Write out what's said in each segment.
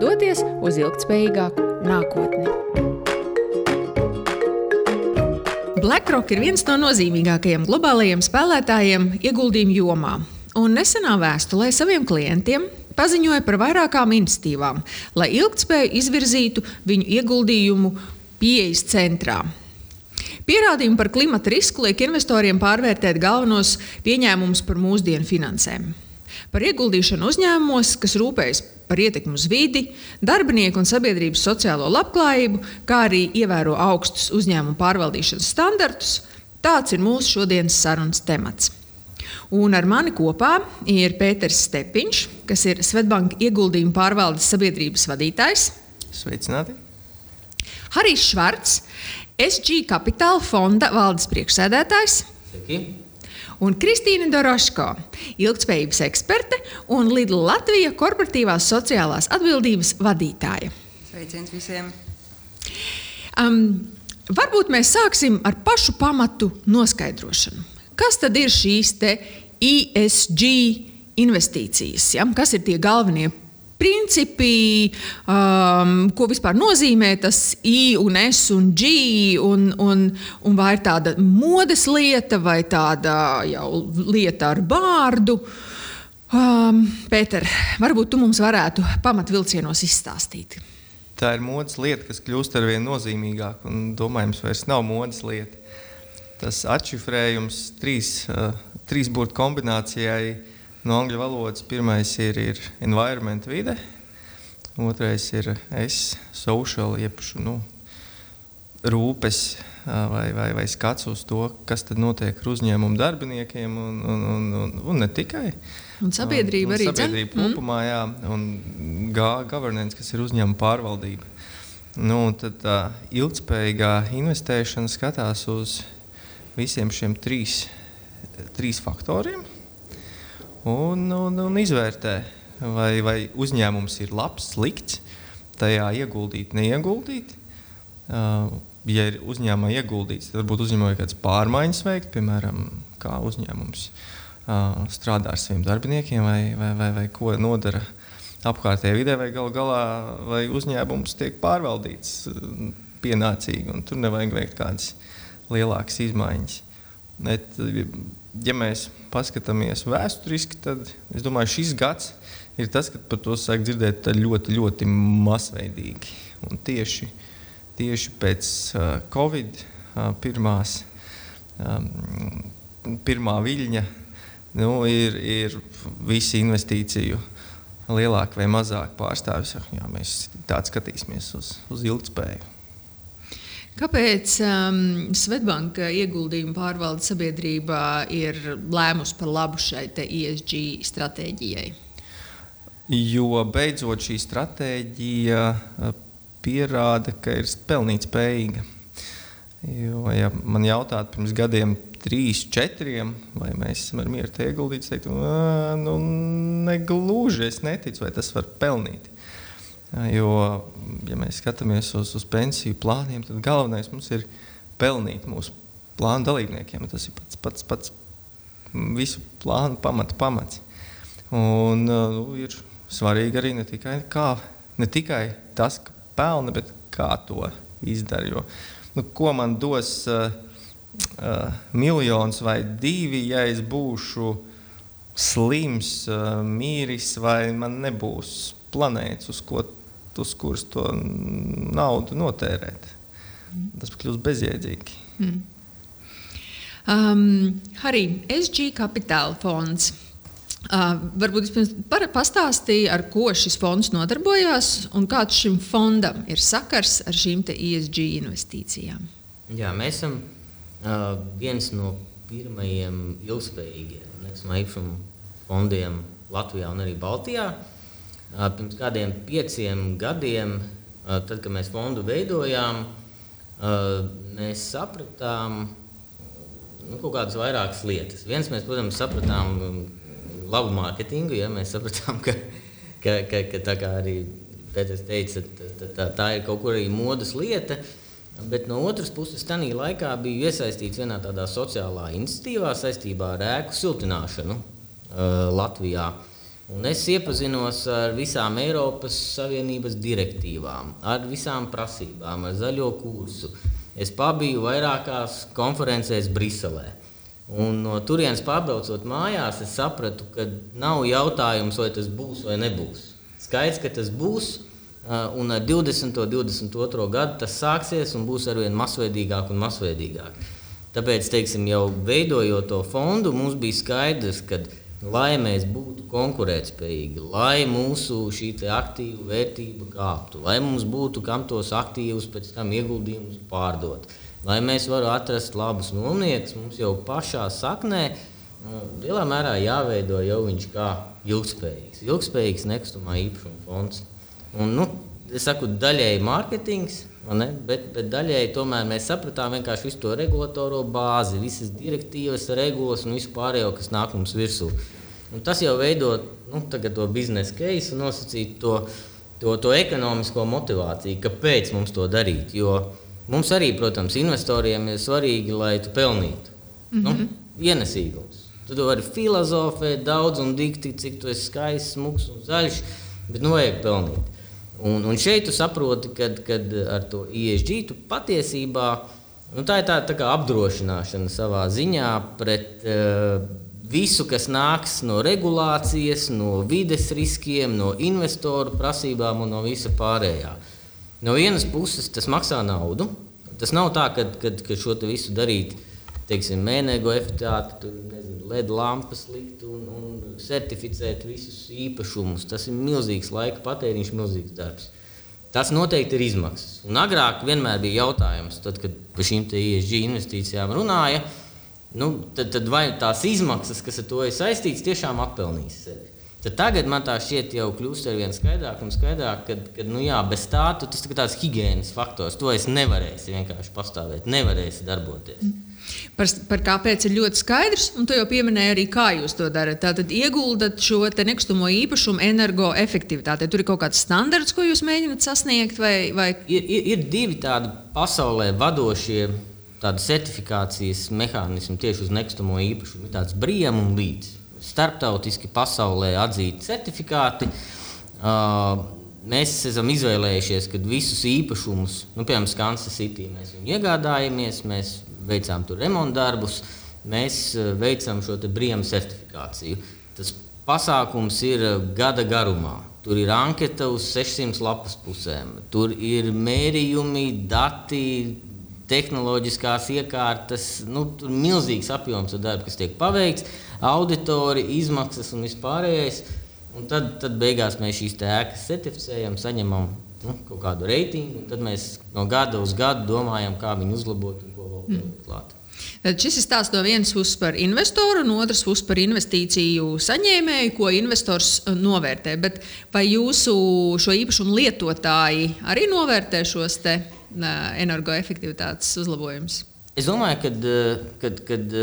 doties uz ilgspējīgāku nākotni. BlackRock ir viens no nozīmīgākajiem globālajiem spēlētājiem ieguldījumu jomā. Un nesenā vēstulē saviem klientiem paziņoja par vairākām iniciatīvām, lai ilgspēju izvirzītu viņu ieguldījumu pieejas centrā. Pierādījumi par klimata risku liek investoriem pārvērtēt galvenos pieņēmumus par mūsdienu finansēm. Par ieguldīšanu uzņēmumos, kas rūpējas par ietekmi uz vidi, darbinieku un sabiedrības sociālo labklājību, kā arī ievēro augstus uzņēmumu pārvaldīšanas standartus. Tāds ir mūsu šodienas sarunas temats. Un ar mani kopā ir Pēters Stepiņš, kas ir Svetbanka ieguldījuma pārvaldes sabiedrības vadītājs. Sveicināti! Harijs Švarts, SG Kapitāla fonda valdes priekšsēdētājs. Sveiki un Kristīna Doroško, ilgspējības eksperte un Lidla Latvijas korporatīvās sociālās atbildības vadītāja. Sveiciens visiem! Um, varbūt mēs sāksim ar pašu pamatu noskaidrošanu. Kas tad ir šīs ESG investīcijas? Ja? Kas ir tie galvenie principi, um, ko vispār nozīmē tas I un S un G, un, un, un vai ir tāda modes lieta vai tāda jau lieta ar vārdu. Um, Pēter, varbūt tu mums varētu pamatvilcienos izstāstīt. Tā ir modes lieta, kas kļūst ar vien nozīmīgāka un domājams vairs nav modes lieta. Tas atšifrējums trīs, uh, trīs burtu kombinācijai no angļu valodas. Pirmais ir, ir environment, vide, otrais ir es, social, jeb nu, rūpes vai, vai, vai skats uz to, kas notiek ar uzņēmumu darbiniekiem un, un, un, un, un ne tikai. Un sabiedrība un, un arī sabiedrība mm. kopumā, jā, un governance, kas ir uzņēmuma pārvaldība. Nu, tad tā ilgspējīgā investēšana skatās uz visiem šiem trīs, trīs faktoriem un, un, un izvērtē, vai, vai uzņēmums ir labs, slikts, tajā ieguldīt, neieguldīt. Uh, ja ir uzņēmumā ieguldīts, tad varbūt uzņēmumā ir kādas pārmaiņas veikt, piemēram, kā uzņēmums uh, strādā ar saviem darbiniekiem vai, vai, vai, vai ko nodara apkārtējā vidē, vai gal galā vai uzņēmums tiek pārvaldīts uh, pienācīgi, un tur nevajag veikt kādas lielākas izmaiņas. Bet, ja mēs paskatāmies vēsturiski, tad es domāju, šis gads ir tas, kad par to sāk dzirdēt ļoti, ļoti masveidīgi. Un tieši, tieši pēc uh, Covid uh, pirmās, um, pirmā viļņa nu, ir, ir visi investīciju lielāka vai mazāka pārstāvis. Jā, mēs tādā skatīsimies uz, uz ilgspēju. Kāpēc um, Svetbanka ieguldījuma pārvaldes sabiedrība ir lēmusi par labu šai ESG stratēģijai? Jo beidzot šī stratēģija uh, pierāda, ka ir pelnīt spējīga. Jo, ja man jautātu pirms gadiem, trīs, četriem, vai mēs esam ar mieru te ieguldīt, es teiktu, nu, negluži es neticu, vai tas var pelnīt. Jo, ja mēs skatāmies uz, uz pensiju plāniem, tad galvenais mums ir pelnīt mūsu plānu dalībniekiem. Tas ir pats, pats, pats visu plānu pamata pamats. Un, nu, ir svarīgi arī ne tikai, kā, ne tikai tas, ka pelna, bet kā to izdara. Jo, nu, ko man dos uh, uh, miljons vai divi, ja es būšu slims, uh, mīris, vai man nebūs planētas, uz, ko, uz kuras to naudu notērēt. Tas kļūst bezjēdzīgi. Mm. Um, arī SG Kapitāla fonds. Uh, varbūt jūs pastāstījāt, ar ko šis fonds nodarbojās un kāds šim fondam ir sakars ar šīm ESG investīcijām. Jā, mēs esam uh, viens no pirmajiem ilgspējīgiem īpašumu fondiem Latvijā un arī Baltijā. Uh, Pirms kādiem pieciem gadiem Tad, kad mēs fondu veidojām, mēs sapratām nu, kaut kādas vairākas lietas. Viens, mēs, protams, sapratām um, labu mārketingu, ja mēs sapratām, ka, ka, ka, ka tā kā arī Pēters teica, tā, tā, tā ir kaut kur arī modes lieta. Bet no otras puses, tajā laikā biju iesaistīts vienā tādā sociālā iniciatīvā saistībā ar ēku siltināšanu uh, Latvijā. Un es iepazinos ar visām Eiropas Savienības direktīvām, ar visām prasībām, ar zaļo kursu. Es pabiju vairākās konferencēs Briselē. Un no turienes pārbraucot mājās, es sapratu, ka nav jautājums, vai tas būs vai nebūs. Skaidrs, ka tas būs, un ar 20. un 22. gadu tas sāksies un būs arvien masveidīgāk un masveidīgāk. Tāpēc, teiksim, jau veidojot to fondu, mums bija skaidrs, ka, lai mēs būtu konkurētspējīgi, lai mūsu šī aktīva vērtība kāptu, lai mums būtu kam tos aktīvus pēc tam ieguldījumus pārdot, lai mēs varētu atrast labus nomniekus, mums jau pašā saknē lielā mērā jāveido jau viņš kā ilgspējīgs, ilgspējīgs nekustamā īpašuma fonds. Un, nu, es saku, daļēji mārketings, bet, bet daļēji tomēr mēs sapratām visu to regulatoro bāzi, visas direktīvas, regulas un visu pārējo, kas nāk mums virsū. Un tas jau veido nu, to biznesa case un nosacīt to, to, to ekonomisko motivāciju, kāpēc mums to darīt. Jo mums arī, protams, investoriem ir svarīgi, lai tu pelnītu. Mm -hmm. nu, mhm. ienesīgums. Tu vari filozofēt daudz un dikti, cik tu esi skaists, smuks un zaļš, bet nu vajag pelnīt. Un, un šeit tu saproti, ka ar to ISG tu patiesībā nu, tā ir tā, tā kā apdrošināšana savā ziņā pret uh, visu, kas nāks no regulācijas, no vides riskiem, no investoru prasībām un no visa pārējā. No vienas puses tas maksā naudu. Tas nav tā, ka, kad, kad šo visu darīt teiksim, mēnēgo efektivitāti, LED lampas likt un, un certificēt visus īpašumus. Tas ir milzīgs laika patēriņš, milzīgs darbs. Tas noteikti ir izmaksas. Un agrāk vienmēr bija jautājums, tad, kad par šīm ISG investīcijām runāja, nu, tad, tad vai tās izmaksas, kas ar to ir saistītas, tiešām atpelnīs sevi. Tad tagad man tā šķiet jau kļūst ar vien skaidrāk un skaidrāk, ka, nu jā, bez tā tu, tas ir tāds higiēnas faktors. To es nevarēšu vienkārši pastāvēt, nevarēšu darboties. Mm. Par, par kāpēc ir ļoti skaidrs, un tu jau pieminēji arī, kā jūs to darat. Tātad ieguldat šo nekustamo īpašumu energoefektivitātē. Tur ir kaut kāds standarts, ko jūs mēģināt sasniegt? Vai, vai... Ir, ir, ir divi tādi pasaulē vadošie tādi certifikācijas mehānismi tieši uz nekustamo īpašumu. Ir tāds brīvs un līdz. Starptautiski pasaulē atzīti certifikāti. Uh, mēs esam izvēlējušies, ka visus īpašumus, nu, piemēram, Kansas City, mēs iegādājamies. Mēs veicām tur remontdarbus, mēs eh, veicam šo brīvību certifikāciju. Tas pasākums ir eh, gada garumā. Tur ir anketa uz 600 lapas pusēm. Tur ir mērījumi, dati, tehnoloģiskās iekārtas. Nu, tur ir milzīgs apjoms darba, kas tiek paveikts, auditori, izmaksas un vispārējais. Un tad, tad beigās mēs šīs ēkas certificējam, saņemam nu, kaut kādu reitingu, un tad mēs no gada uz gadu domājam, kā viņu uzlabot un ko vēl pielikt klāt. Tad šis ir stāsts no vienas puses par investoru, no otras puses par investīciju saņēmēju, ko investors uh, novērtē. Bet vai jūsu šo īpašumu lietotāji arī novērtē šos uh, energoefektivitātes uzlabojumus? Es domāju, ka kad, kad,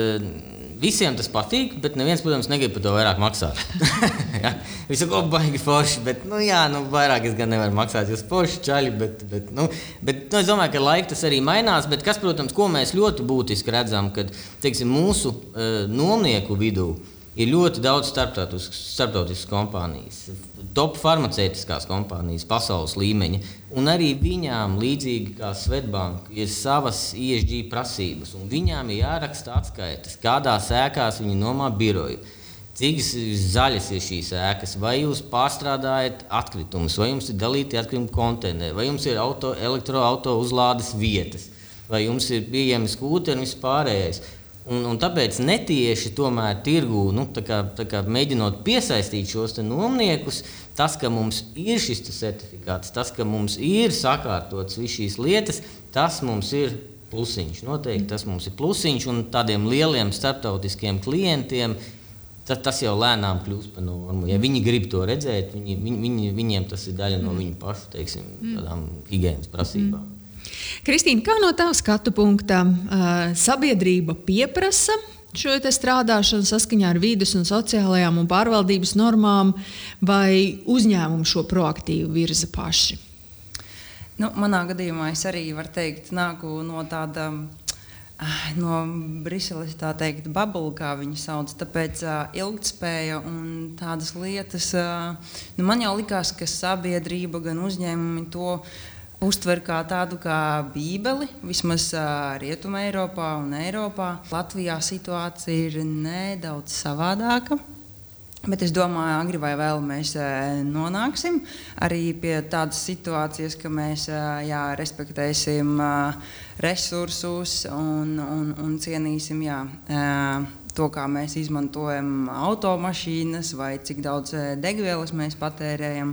visiem tas patīk, bet neviens, protams, negrib par to vairāk maksāt. ja? Visu ko baigi forši, bet, nu, jā, nu, vairāk es gan nevaru maksāt, jūs forši čaļi, bet, bet, nu, bet nu, es domāju, ka laika tas arī mainās, bet kas, protams, ko mēs ļoti būtiski redzam, kad, teiksim, mūsu uh, nomnieku vidū ir ļoti daudz starptautiskas kompānijas top farmaceitiskās kompānijas pasaules līmeņa. Un arī viņām, līdzīgi kā Svetbank, ir savas ISG prasības. Viņām ir jāraksta atskaites, kādās ēkās viņi nomā biroju. Cik zaļas ir šīs ēkas, vai jūs pārstrādājat atkritumus, vai jums ir dalīti atkritumu konteineri, vai jums ir auto, elektroautorāta uzlādes vietas, vai jums ir pieejami skūteri un viss pārējais. Un, un tāpēc netieši tomēr tirgū, nu, tā kā, tā kā mēģinot piesaistīt šos nomniekus, tas, ka mums ir šis certifikāts, tas, ka mums ir sakārtotas visas šīs lietas, tas mums ir plusiņš. Noteikti tas mums ir plusiņš, un tādiem lieliem starptautiskiem klientiem tas, tas jau lēnām kļūst par normu. Ja viņi grib to redzēt, viņi, viņi, viņi, viņiem tas ir daļa no mm. viņu pašu teiksim, mm. higiēnas prasībām. Mm. Kristīna, kā no tā skatu punkta sabiedrība pieprasa šo strādāšanu saskaņā ar vidas, un sociālajām un pārvaldības normām, vai uzņēmumi šo proaktīvi virza paši? Nu, manā gadījumā es arī varu teikt, nāku no tāda no Briseles tā teikt, bubble, kā viņi sauc. Tāpēc uh, ilgspēja un tādas lietas, uh, nu, man jau likās, ka sabiedrība, gan uzņēmumi to uztver kā tādu kā bībeli, vismaz Rietumē, Eiropā un Eiropā. Latvijā situācija ir nedaudz savādāka. Bet es domāju, agri vai vēl mēs nonāksim arī pie tādas situācijas, ka mēs jā, respektēsim resursus un, un, un cienīsim jā, to, kā mēs izmantojam automašīnas vai cik daudz degvielas mēs patērējam.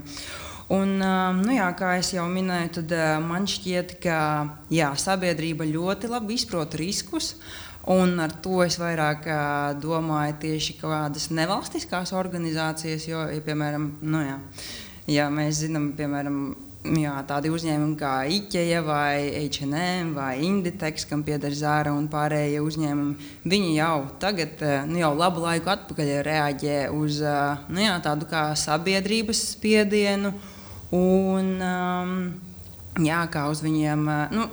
Un, nu jā, kā jau minēju, tad man šķiet, ka jā, sabiedrība ļoti labi izprot riskus. Un ar to es vairāk uh, domāju tieši kādas nevalstiskās organizācijas, jo, ja, piemēram, nu, jā, ja mēs zinām, piemēram, jā, tādi uzņēmumi kā IKEA vai H&M vai Inditex, kam pieder Zāra un pārējie uzņēmumi, viņi jau tagad, nu, jau labu laiku atpakaļ reaģē uz nu, jā, tādu kā sabiedrības spiedienu un um, jā, kā uz viņiem, nu,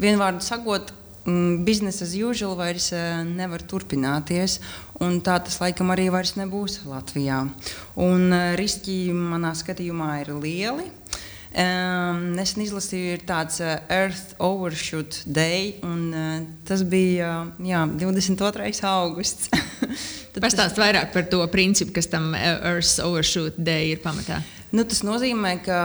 vienvārdu sakot, Mm, biznesa as usual vairs eh, nevar turpināties. Tā tas laikam arī vairs nebūs Latvijā. Un eh, riski manā skatījumā ir lieli. Um, nesen izlasīju, ir tāds uh, Earth Overshoot Day, un uh, tas bija jā, 22. augusts. Pastāst vairāk par to principu, kas tam Earth Overshoot Day ir pamatā. Nu, tas nozīmē, ka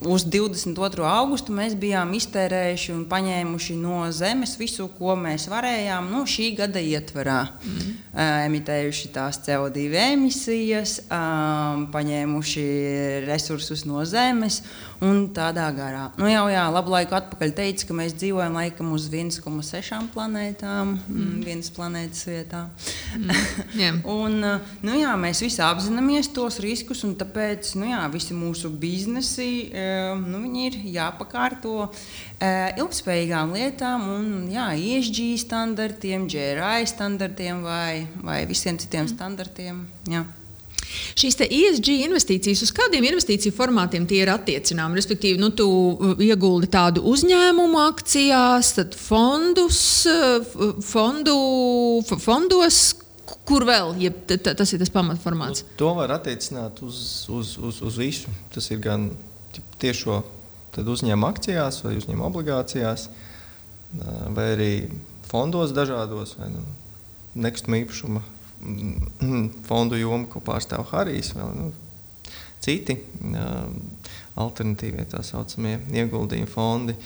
uz 22. augustu mēs bijām iztērējuši un paņēmuši no zemes visu, ko mēs varējām nu, šī gada ietvarā. Mm -hmm. uh, emitējuši tās CO2 emisijas, um, paņēmuši resursus no zemes un tādā garā. Nu, jau jā, labu laiku atpakaļ teica, ka mēs dzīvojam laikam uz 1,6 planētām, mm. vienas planētas vietā. Mm. Yeah. un, nu, jā, mēs visi apzināmies tos riskus, un tāpēc nu, jā, visi mūsu biznesi nu, ir jāpakārto ilgspējīgām lietām un jā, ESG standartiem, GRI standartiem vai, vai visiem citiem standartiem. Jā. Šīs ESG investīcijas, uz kādiem investīciju formātiem tie ir attiecināmi? Respektīvi, nu, tu ieguldi tādu uzņēmumu akcijās, tad fondus, fondu, fondos, kur vēl ja, tas ir tas pamatformāts? Nu, to var attiecināt uz, uz, uz, uz visu. Tas ir gan tiešo uzņēmuma akcijās vai uzņēmuma obligācijās, vai arī fondos dažādos, vai nu, nekustamā īpašuma fondu jomu, ko pārstāv Harijs. Vēl, nu, citi alternatīvie tā saucamie ieguldījumi fondi.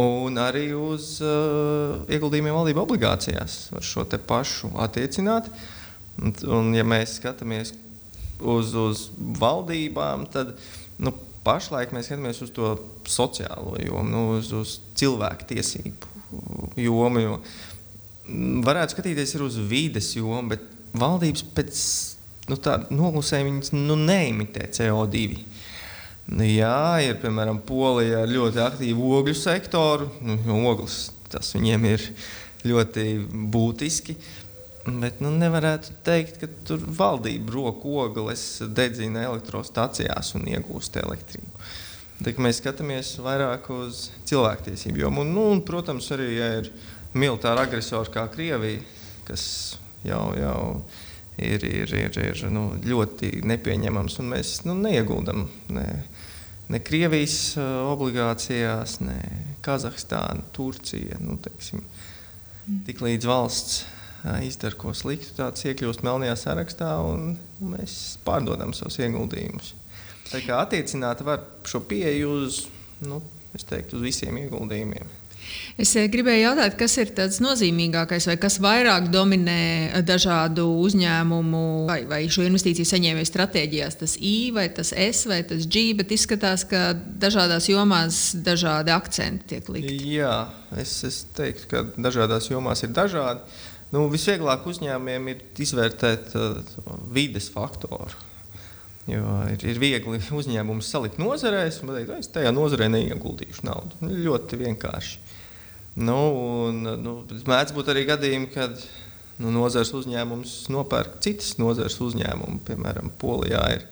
Un arī uz uh, ieguldījumiem valdību obligācijās var šo pašu attiecināt. Un, un, ja mēs skatāmies uz, uz valdībām, tad nu, pašlaik mēs skatāmies uz to sociālo jomu, nu, uz, uz cilvēku tiesību jomu. Jo varētu skatīties uz vides jomu, bet valdības pēc nu, noklusējuma nu, neimitē CO2. Nu, jā, ir piemēram Polija ar ļoti aktīvu ogļu sektoru. Nu, ogles tas viņiem ir ļoti būtiski. Bet nu, nevarētu teikt, ka tur valdība roku ogles dedzina elektrostacijās un iegūst elektrību. Tad mēs skatāmies vairāk uz cilvēktiesību jomu. Un, nu, un, protams, arī ja ir militāra agresora kā Krievija, kas jau, jau ir, ir, ir, ir nu, ļoti nepieņemams. Mēs nu, neieguldam ne, ne Krievijas uh, obligācijās, ne Kazahstāna, Turcija. Nu, teiksim, tik līdz valsts izdara ko sliktu, tāds iekļūst melnajā sarakstā un mēs pārdodam savus ieguldījumus. Tā kā attiecināt var šo pieeju uz, nu, teiktu, uz visiem ieguldījumiem. Es gribēju jautāt, kas ir tas nozīmīgākais, vai kas vairāk dominē dažādu uzņēmumu vai, vai šo investīciju saņēmēju stratēģijās? Tas I vai tas S vai tas G, bet izskatās, ka dažādās jomās dažādi akcenti tiek likti. Jā, es, es teiktu, ka dažādās jomās ir dažādi. Nu, visvieglāk uzņēmumiem ir izvērtēt uh, vides faktoru. Jo ir, ir viegli uzņēmumus salikt nozarēs un pateikt, es tajā nozarē neieguldīšu naudu. Nu, ļoti vienkārši. Nu, un, nu, mēdz būt arī gadījumi, kad nu, nozares uzņēmums nopērk citas nozares uzņēmumu. Piemēram, Polijā ir,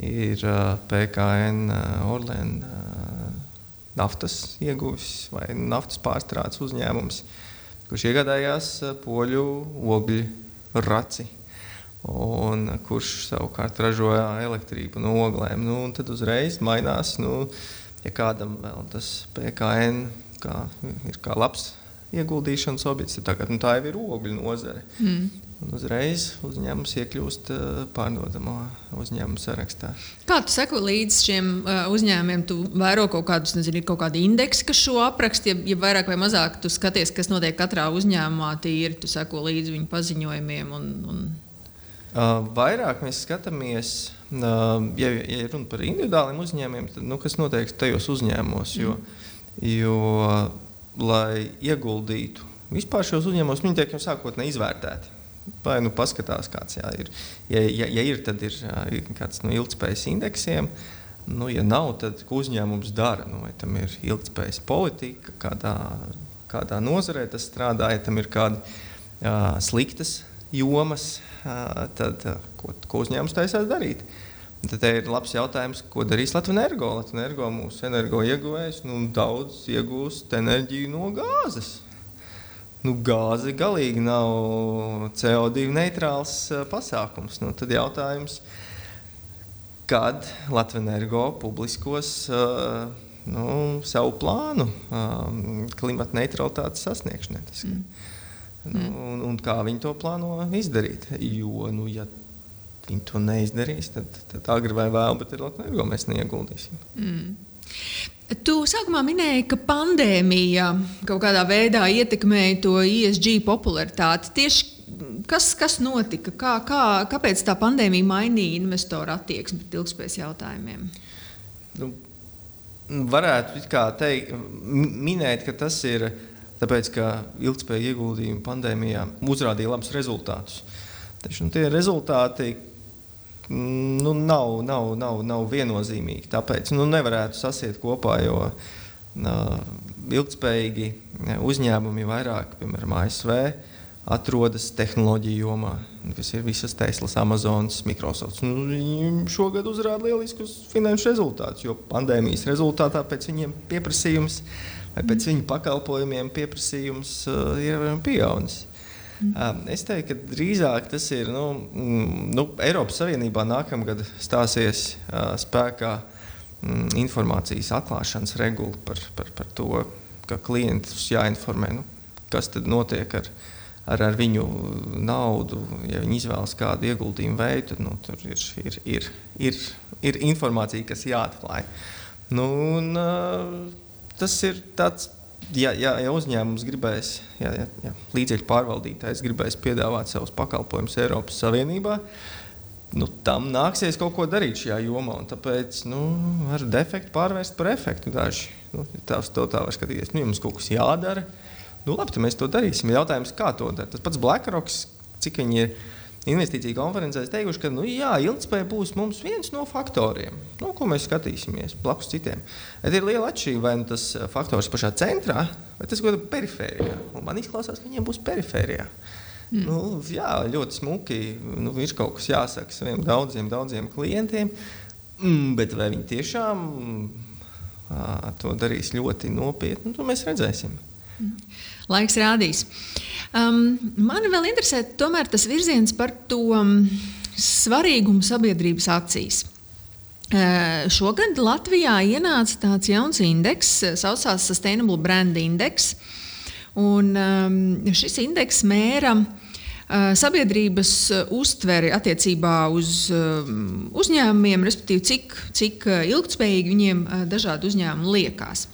ir PKN, uh, naftas ieguvis vai naftas pārstrādes uzņēmums, kurš iegādājās poļu ogļu raci un kurš savukārt ražoja elektrību no oglēm. Nu, tad uzreiz mainās, nu, ja kādam vēl tas PKN kā, ir kā labs ieguldīšanas objekts, tagad, nu, tā jau ir ogļu nozare. Mm. Un uzreiz uzņēmums iekļūst uh, pārdodamo uzņēmumu sarakstā. Kā tu seko līdz šiem uh, uzņēmumiem? Tu vēro kaut kādus, nezinu, kaut kādu indeksu, kas šo apraksta, ja, ja vairāk vai mazāk tu skaties, kas notiek katrā uzņēmumā, tīri tu seko līdzi viņu paziņojumiem un, un Uh, vairāk mēs skatāmies, ja, ja runa par individuāliem uzņēmumiem, tad nu, kas notiek tajos uzņēmumos. Jo, jo, lai ieguldītu vispār šos uzņēmumus, viņi tiek jau sākotnēji izvērtēti. Vai nu paskatās, kāds jā, ir. Ja, ja, ja ir, tad ir kāds no ilgspējas indeksiem. Nu, ja nav, tad uzņēmums dara? Nu, vai tam ir ilgspējas politika, kādā, kādā nozarē tas strādā, ja tam ir kādi uh, sliktas jomas, tad ko, ko uzņēmums taisās darīt? Tad ir labs jautājums, ko darīs Latvijas energo. Latvijas energo mūsu energo ieguvējs nu, daudz iegūst enerģiju no gāzes. Nu, gāze galīgi nav CO2 neitrāls pasākums. Nu, tad jautājums, kad Latvijas energo publiskos uh, nu, savu plānu uh, klimata neutralitātes sasniegšanai. Tas, mm. Nu, un, un kā viņi to plāno izdarīt. Jo, nu, ja viņi to neizdarīs, tad, tad agri vai vēl, bet ir Latvijas mēs neieguldīsim. Mm. Tu sākumā minēji, ka pandēmija kaut kādā veidā ietekmēja to ISG popularitāti. Tieši kas, kas notika? Kā, kā, kāpēc tā pandēmija mainīja investoru attieksmi pret ilgspējas jautājumiem? Nu, varētu teikt, minēt, ka tas ir Tāpēc, ka ilgspējīga ieguldījuma pandēmijā uzrādīja labus rezultātus. Taču nu, tie rezultāti nu, nav, nav, nav, nav viennozīmīgi. Tāpēc nu, nevarētu sasiet kopā, jo uh, ilgspējīgi uzņēmumi vairāk, piemēram, ASV, atrodas tehnoloģiju jomā, kas ir visas Teslas, Amazonas, Microsoft. Nu, viņi šogad uzrāda lieliskus finanšu rezultātus, jo pandēmijas rezultātā pēc viņiem pieprasījums vai pēc viņu pakalpojumiem pieprasījums uh, ir pieaudzis. Mm. Es teiktu, ka drīzāk tas ir nu, mm, nu, Eiropas Savienībā nākamgad stāsies uh, spēkā mm, informācijas atklāšanas regula par, par, par to, ka klientus jāinformē, nu, kas tad notiek ar, ar, ar viņu naudu. Ja viņi izvēlas kādu ieguldījumu veidu, tad nu, tur ir, ir, ir, ir, ir informācija, kas jāatklāj. Nu, un, uh, tas ir tāds. Ja, ja, ja uzņēmums gribēs, ja, ja, ja līdzekļu pārvaldītājs gribēs piedāvāt savus pakalpojumus Eiropas Savienībā, nu, tam nāksies kaut ko darīt šajā jomā. Tāpēc nu, var defektu pārvērst par efektu. Daži nu, tās to tā var skatīties. Nu, jums kaut kas jādara. Nu, labi, tad mēs to darīsim. Jautājums, kā to darīt? Tas pats BlackRock, cik viņi ir investīciju konferencēs teikuši, ka nu, jā, ilgspēja būs mums viens no faktoriem, nu, ko mēs skatīsimies blakus citiem. Bet ir liela atšķirība, vai nu tas eh, faktors pašā centrā, vai tas kaut kādā perifērijā. Un man izklausās, ka viņiem būs perifērijā. Mm. Nu, jā, ļoti smuki. Nu, ir kaut kas jāsaka saviem daudziem, daudziem klientiem. Mm, bet vai viņi tiešām to darīs ļoti nopietni, nu, to mēs redzēsim. Mm. Laiks rādīs. Um, mani vēl interesē tas virziens par to um, svarīgumu sabiedrības acīs. Uh, šogad Latvijā ienāca tāds jauns indeks, kas saucās Sustainable Brand Index. Un, um, šis indeks mēra uh, sabiedrības uztveri attiecībā uz uh, uzņēmumiem, respektīvi, cik, cik ilgspējīgi viņiem uh, dažādi uzņēmumi liekas.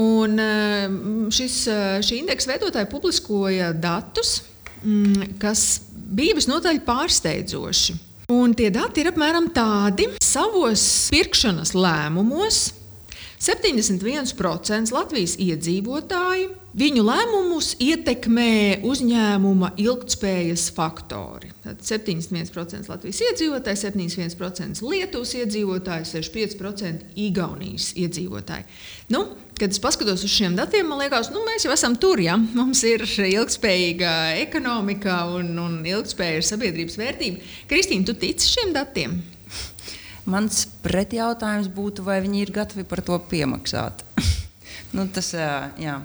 Un eh, šis, eh, šī indeksa veidotāji publiskoja datus, mm, kas bija visnotaļ pārsteidzoši. Un tie dati ir apmēram tādi, savos pirkšanas lēmumos 71% Latvijas iedzīvotāju viņu lēmumus ietekmē uzņēmuma ilgspējas faktori. Tad 71% Latvijas iedzīvotāji, 71% Lietuvas iedzīvotāji, 65% Igaunijas iedzīvotāji. Nu, kad es paskatos uz šiem datiem, man liekas, nu, mēs jau esam tur. Ja? Mums ir ilgspējīga ekonomika un, un ilgspēja ir sabiedrības vērtība. Kristīna, tu tici šiem datiem? Mans pretjautājums būtu, vai viņi ir gatavi par to piemaksāt. nu, tas jā,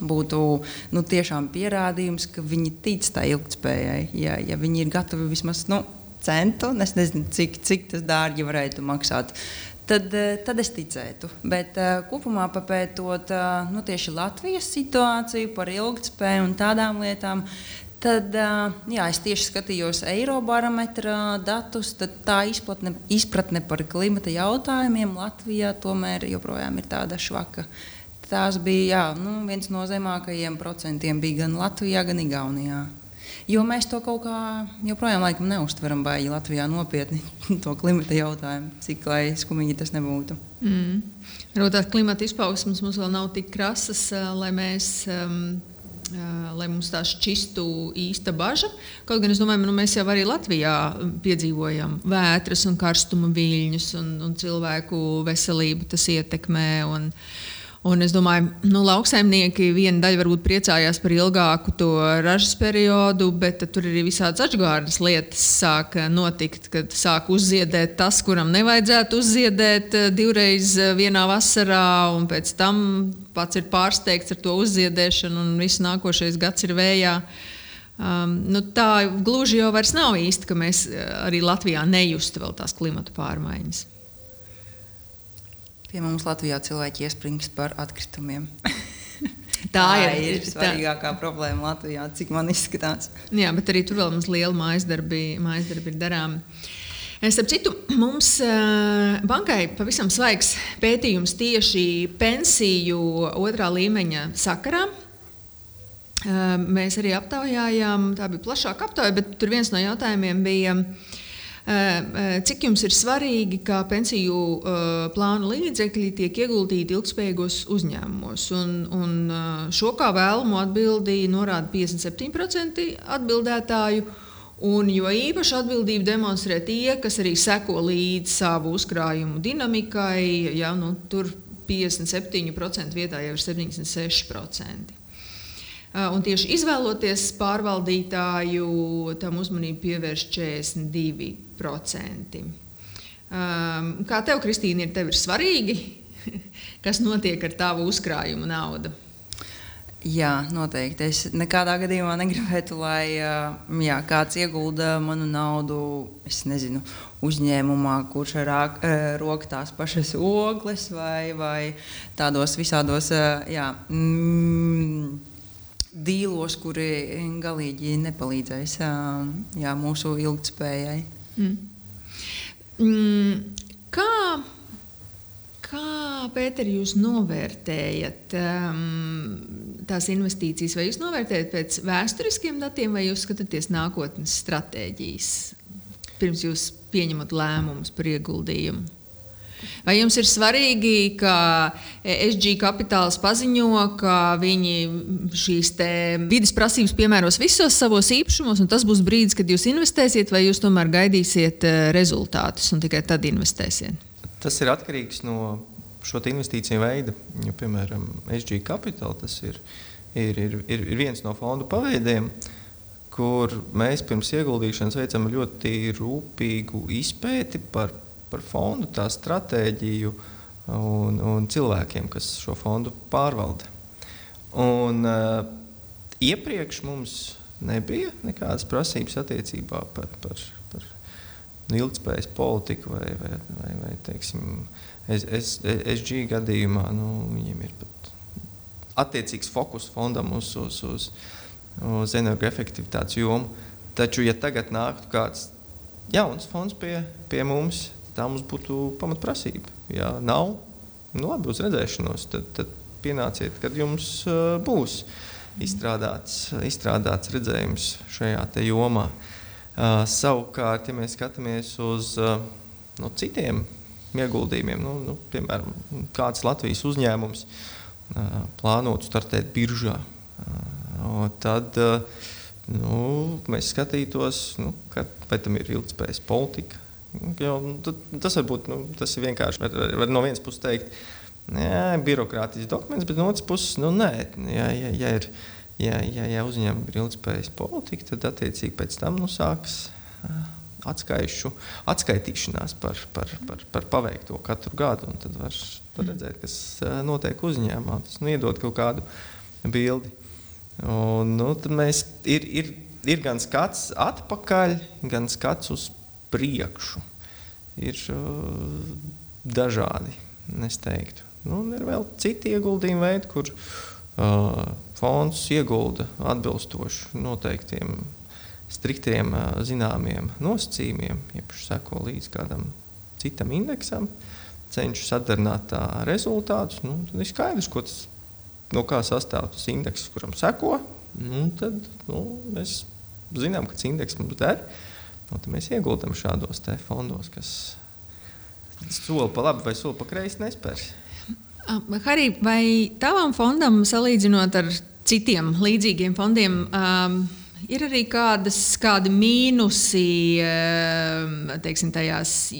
būtu nu, tiešām pierādījums, ka viņi tic tā ilgspējai. Ja, ja viņi ir gatavi vismaz nu, centu, es nezinu, cik, cik tas dārgi varētu maksāt. Tad, tad es ticētu. Bet kopumā papētot nu, tieši Latvijas situāciju par ilgspēju un tādām lietām, Tad jā, es tieši skatījos Eirobarometra datus. Tā izplatne, izpratne par klimata jautājumiem Latvijā tomēr joprojām ir tāda švaka. Tās bija jā, nu, viens no zemākajiem procentiem gan Latvijā, gan Igaunijā. Jo mēs to kaut kā joprojām laikam neustveram baigi Latvijā nopietni, to klimata jautājumu, cik lai skumīgi tas nebūtu. Mm. Varbūt tās klimata izpausmes mums vēl nav tik krasas, lai mēs. Um, lai mums tā šķistu īsta bažas. Kaut gan es domāju, nu, mēs jau arī Latvijā piedzīvojam vētras un karstuma viļņus, un, un cilvēku veselību tas ietekmē. Un, Un es domāju, ka nu, lauksaimnieki viena daļa varbūt priecājās par ilgāku to ražas periodu, bet tur arī visādas atgārdas lietas sāk notikt, kad sāk uzziedēt tas, kuram nevajadzētu uzziedēt eh, divreiz eh, vienā vasarā, un pēc tam pats ir pārsteigts ar to uzziedēšanu, un viss nākošais gads ir vējā. Um, nu, tā gluži jau nav īsti, ka mēs eh, arī Latvijā nejustu vēl tās klimata pārmaiņas. Pie mums Latvijā cilvēki iesprings par atkritumiem. tā, tā ir, ir svarīgākā tā. problēma Latvijā, cik man izskatās. Jā, bet arī tur vēl mums liela mājas darbi, mājas darbi ir darāmi. Starp citu, mums uh, bankai pavisam svaigs pētījums tieši pensiju otrā līmeņa sakarā. Uh, mēs arī aptaujājām, tā bija plašāka aptauja, bet tur viens no jautājumiem bija, uh, Eh, eh, cik jums ir svarīgi, ka pensiju eh, plānu līdzekļi tiek ieguldīti ilgspējīgos uzņēmumos? Un, un šo kā vēlamo atbildīja norāda 57% atbildētāju. Un jo īpaši atbildību demonstrē tie, kas arī seko līdzi savu uzkrājumu dinamikai. Ja, nu, tur 57% vietā jau ir 76%. Un tieši izvēloties pārvaldītāju, tam uzmanību pievērš 42%. Kā tev, Kristīne, ir, tev ir svarīgi, kas notiek ar tavu uzkrājumu naudu? Jā, noteikti. Es nekādā gadījumā negribētu, lai jā, kāds iegulda manu naudu nezinu, uzņēmumā, kurš rāk, rok tās pašas ogles vai, vai tādos visādos. Jā, mm, dīlos, kuri galīgi nepalīdzēs jā, mūsu ilgspējai. Mm. Mm, kā, kā Pēter, jūs novērtējat um, tās investīcijas? Vai jūs novērtējat pēc vēsturiskiem datiem, vai jūs skatāties nākotnes stratēģijas pirms jūs pieņemat lēmumus par ieguldījumu? Vai jums ir svarīgi, ka SG kapitāls paziņo, ka viņi šīs vidas prasības piemēros visos savos īpašumos, un tas būs brīdis, kad jūs investēsiet, vai jūs tomēr gaidīsiet eh, rezultātus un tikai tad investēsiet? Tas ir atkarīgs no šo investīciju veida. Jo, piemēram, SG kapitāls tas ir, ir, ir, ir viens no fondu paveidiem kur mēs pirms ieguldīšanas veicam ļoti rūpīgu izpēti par par fondu, tā stratēģiju un, un cilvēkiem, kas šo fondu pārvalda. Un, uh, iepriekš mums nebija nekādas prasības attiecībā par, par, par ilgspējas politiku vai, vai, vai, vai teiksim, SG gadījumā nu, viņiem ir pat attiecīgs fokus fondam uz, uz, uz, uz energoefektivitātes jomu. Taču, ja tagad nāktu kāds jauns fonds pie, pie mums, tā mums būtu pamatprasība. Ja nav, nu labi, uz redzēšanos, tad, tad pienāciet, kad jums uh, būs izstrādāts, izstrādāts redzējums šajā jomā. Uh, savukārt, ja mēs skatāmies uz uh, no citiem ieguldījumiem. Nu, nu, piemēram, kāds Latvijas uzņēmums plānotu startēt biržā. Tad nu, mēs skatītos, nu, kad, vai tam ir ilgspējas politika. Jo, nu, tas, varbūt, nu, tas ir vienkārši. Var, var, var no vienas puses teikt, jā, birokrātisks dokuments, bet no otras puses, nu, nē, ja, ja, ja, ir, ja, ja, ja uzņēmumam ir ilgspējas politika, tad attiecīgi pēc tam nu, sāks atskaišu, atskaitīšanās par, par, par, par paveikto katru gadu. Tad var tad redzēt, kas notiek uzņēmumā. Tas nu, iedod kaut kādu bildi. Un, nu, mēs, ir, ir, ir gan skats atpakaļ, gan skats uz priekšu. Ir uh, dažādi, es teiktu. Nu, ir vēl citi ieguldījumi veidi, kur uh, fonds iegulda atbilstoši noteiktiem striktiem zināmiem nosacījumiem, iepaši seko līdz kādam citam indeksam, cenšas atdarināt tā rezultātus. Nu, tad ir skaidrs, ko tas, no kā sastāv tas indeks, kuram seko. Nu, tad nu, mēs zinām, ka tas indeks mums der. Nu, tad mēs ieguldam šādos fondos, kas soli pa labi vai soli pa kreisi nespērs. Harī, vai tavam fondam salīdzinot ar citiem līdzīgiem fondiem? Um, Ir arī kādas, kādi mīnusi ehm, teiksim, tajās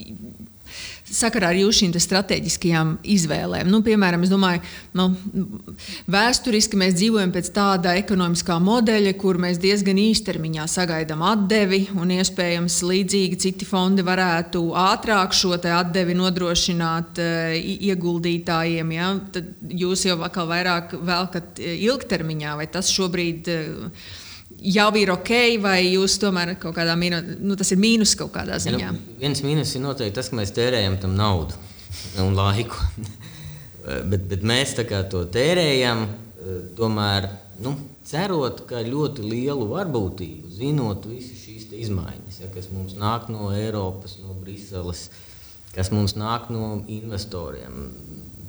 sakarā ar šīm strateģiskajām izvēlēm. Nu, piemēram, es domāju, nu, vēsturiski mēs dzīvojam pēc tāda ekonomiskā modeļa, kur mēs diezgan īstermiņā sagaidām atdevi, un iespējams līdzīgi citi fondi varētu ātrāk šo atdevi nodrošināt uh, ieguldītājiem. Ja? Tad jūs jau vairāk velkat eh, ilgtermiņā, vai tas šobrīd uh, jau ir ok, vai jūs tomēr kaut kādā mīnus, nu, tas ir mīnus kaut kādā ziņā? Ja, nu, viens mīnus ir noteikti tas, ka mēs tērējam tam naudu un laiku. bet, bet mēs to tērējam, tomēr nu, cerot, ka ļoti lielu varbūtību, zinot visas šīs izmaiņas, ja, kas mums nāk no Eiropas, no Briseles, kas mums nāk no investoriem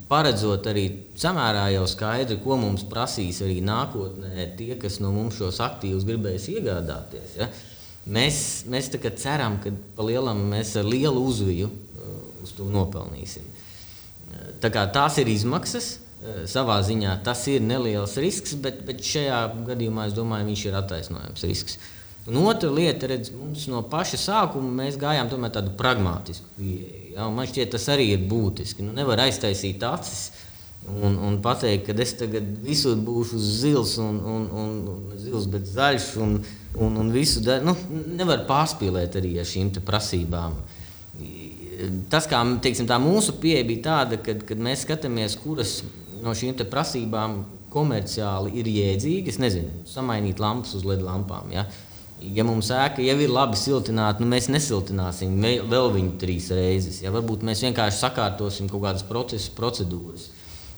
paredzot arī samērā jau skaidri, ko mums prasīs arī nākotnē tie, kas no mums šos aktīvus gribēs iegādāties. Ja? Mēs, mēs ceram, ka palielam mēs ar lielu uzviju uh, uz to nopelnīsim. Uh, tā kā tās ir izmaksas, uh, savā ziņā tas ir neliels risks, bet, bet šajā gadījumā es domāju, viņš ir attaisnojams risks. Un otra lieta, redz, mums no paša sākuma mēs gājām tādu pragmatisku pieeju. Ja, man šķiet, tas arī ir būtiski. Nu, nevar aiztaisīt acis un, un pateikt, ka es tagad visur būšu zils, un, un, un, un zils bet zaļš. Un, un, un visu, nu, nevar pārspīlēt arī ar šīm prasībām. Tas, kā teiksim, mūsu pieeja bija tāda, ka mēs skatāmies, kuras no šīm prasībām komerciāli ir jēdzīgas. Nezinu, samainīt lampas uz LED lampām. Ja? Uh, ja mums ēka jau ir labi siltināta, nu mēs nesiltināsim vēl viņu trīs reizes. Ja? Varbūt mēs vienkārši sakārtosim kaut kādas procesus, procedūras.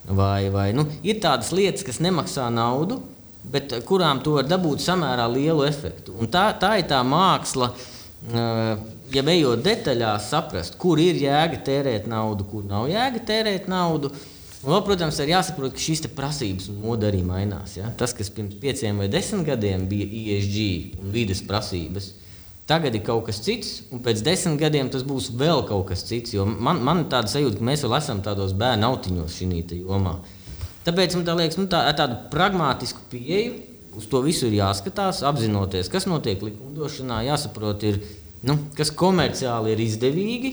Vai, vai, nu, ir tādas lietas, kas nemaksā naudu, bet kurām to var dabūt samērā lielu efektu. Un tā, tā ir tā māksla, ja ejot detaļās, saprast, kur ir jēga tērēt naudu, kur nav jēga tērēt naudu. Un, vēl, protams, ir jāsaprot, ka šīs prasības un moda arī mainās. Ja? Tas, kas pirms pieciem vai desmit gadiem bija ESG un vides prasības, tagad ir kaut kas cits, un pēc desmit gadiem tas būs vēl kaut kas cits. Man, man ir tāda sajūta, ka mēs vēl esam tādos bērnu autiņos šajā jomā. Tāpēc man tā liekas, nu, tā, tādu pragmatisku pieeju uz to visu ir jāskatās, apzinoties, kas notiek likumdošanā, jāsaprot, ir, nu, kas komerciāli ir izdevīgi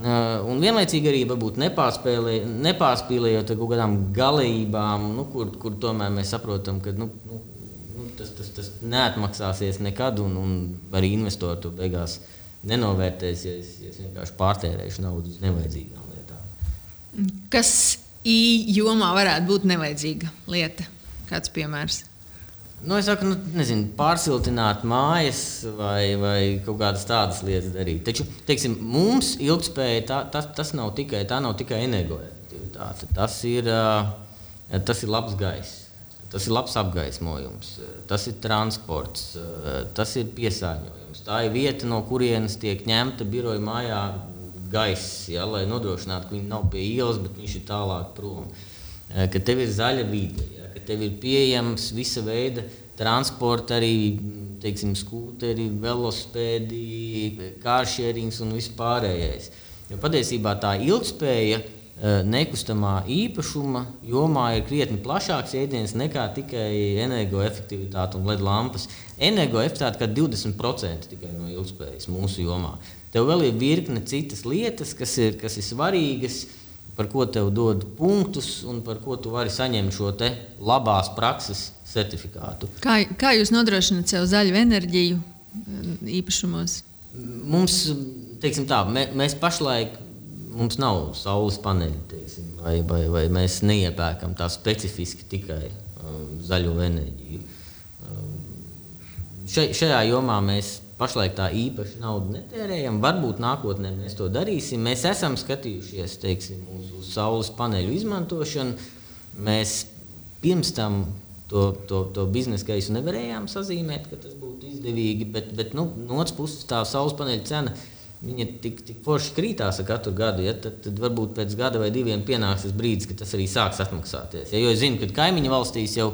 un vienlaicīgi arī nepārspīlē, nepārspīlējot ar kaut kādām galībām, nu, kur, kur tomēr mēs saprotam, ka nu, nu, nu, tas, tas, tas neatmaksāsies nekad, un, un arī investori to beigās nenovērtēs, ja es, ja es vienkārši pārtērēšu naudu uz nevajadzīgām lietām. Kas īņķī varētu būt nevajadzīga lieta? Kāds piemērs? Nu, es saku, nu, nezinu, pārsiltināt mājas vai, vai kaut kādas tādas lietas darīt. Taču teiksim, mums ilgspēja tā, tas, tas nav tikai, nav tikai energoefektivitāte. Tas ir, tas ir labs gaiss, tas ir labs apgaismojums, tas ir transports, tas ir piesārņojums. Tā ir vieta, no kurienes tiek ņemta biroja mājā gaiss, ja, lai nodrošinātu, ka viņi nav pie ielas, bet viņš ir tālāk prom. Ka tev ir zaļa vide. Ja ka tev ir pieejams visa veida transporta, arī teiksim, skūteri, velosipēdi, kāršierings un viss pārējais. Jo patiesībā tā ilgspēja nekustamā īpašuma jomā ir krietni plašāks jēdziens nekā tikai energoefektivitāte un LED lampas. Energoefektivitāte kā 20% tikai no ilgspējas mūsu jomā. Tev vēl ir virkne citas lietas, kas ir, kas ir svarīgas, par ko tev dod punktus un par ko tu vari saņemt šo labās prakses certifikātu. Kā, kā jūs nodrošināt sev zaļu enerģiju īpašumos? Mums, teiksim tā, mē, mēs pašlaik mums nav saules paneļi, teiksim, vai, vai, vai mēs neiepērkam tā specifiski tikai um, zaļo enerģiju. Um, še, šajā jomā mēs pašlaik tā īpaši naudu netērējam. Varbūt nākotnē mēs to darīsim. Mēs esam skatījušies teiksim, uz, uz saules paneļu izmantošanu. Mēs pirms tam to, to, to biznesa gaisu nevarējām sazīmēt, ka tas būtu izdevīgi. Bet, bet nu, no otras puses, tā saules paneļa cena Viņa tik, tik forši krītās ar katru gadu, ja, tad, tad varbūt pēc gada vai diviem pienāks tas brīdis, kad tas arī sāks atmaksāties. Ja, jo es zinu, ka kaimiņu valstīs jau,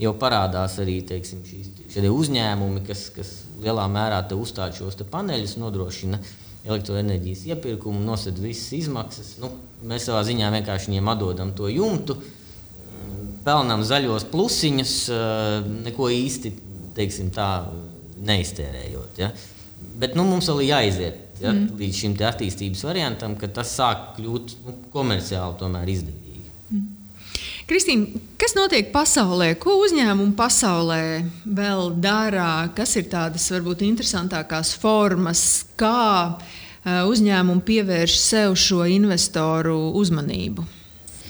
jau parādās arī teiksim, šīs uzņēmumi, kas, kas lielā mērā uzstāda šos paneļus, nodrošina elektroenerģijas iepirkumu, nosed visas izmaksas. Nu, mēs savā ziņā vienkārši viņiem atdodam to jumtu, pelnām zaļos plusiņus, neko īsti teiksim, tā, neiztērējot. Ja. Bet nu, mums vēl ir jāiziet ja, mm. līdz šim attīstības variantam, ka tas sāk kļūt nu, komerciāli izdevīgi. Mm. Kristīna, kas notiek pasaulē? Ko uzņēmumi pasaulē vēl dara? Kas ir tādas varbūt interesantākās formas, kā uzņēmumi pievērš sev šo investoru uzmanību?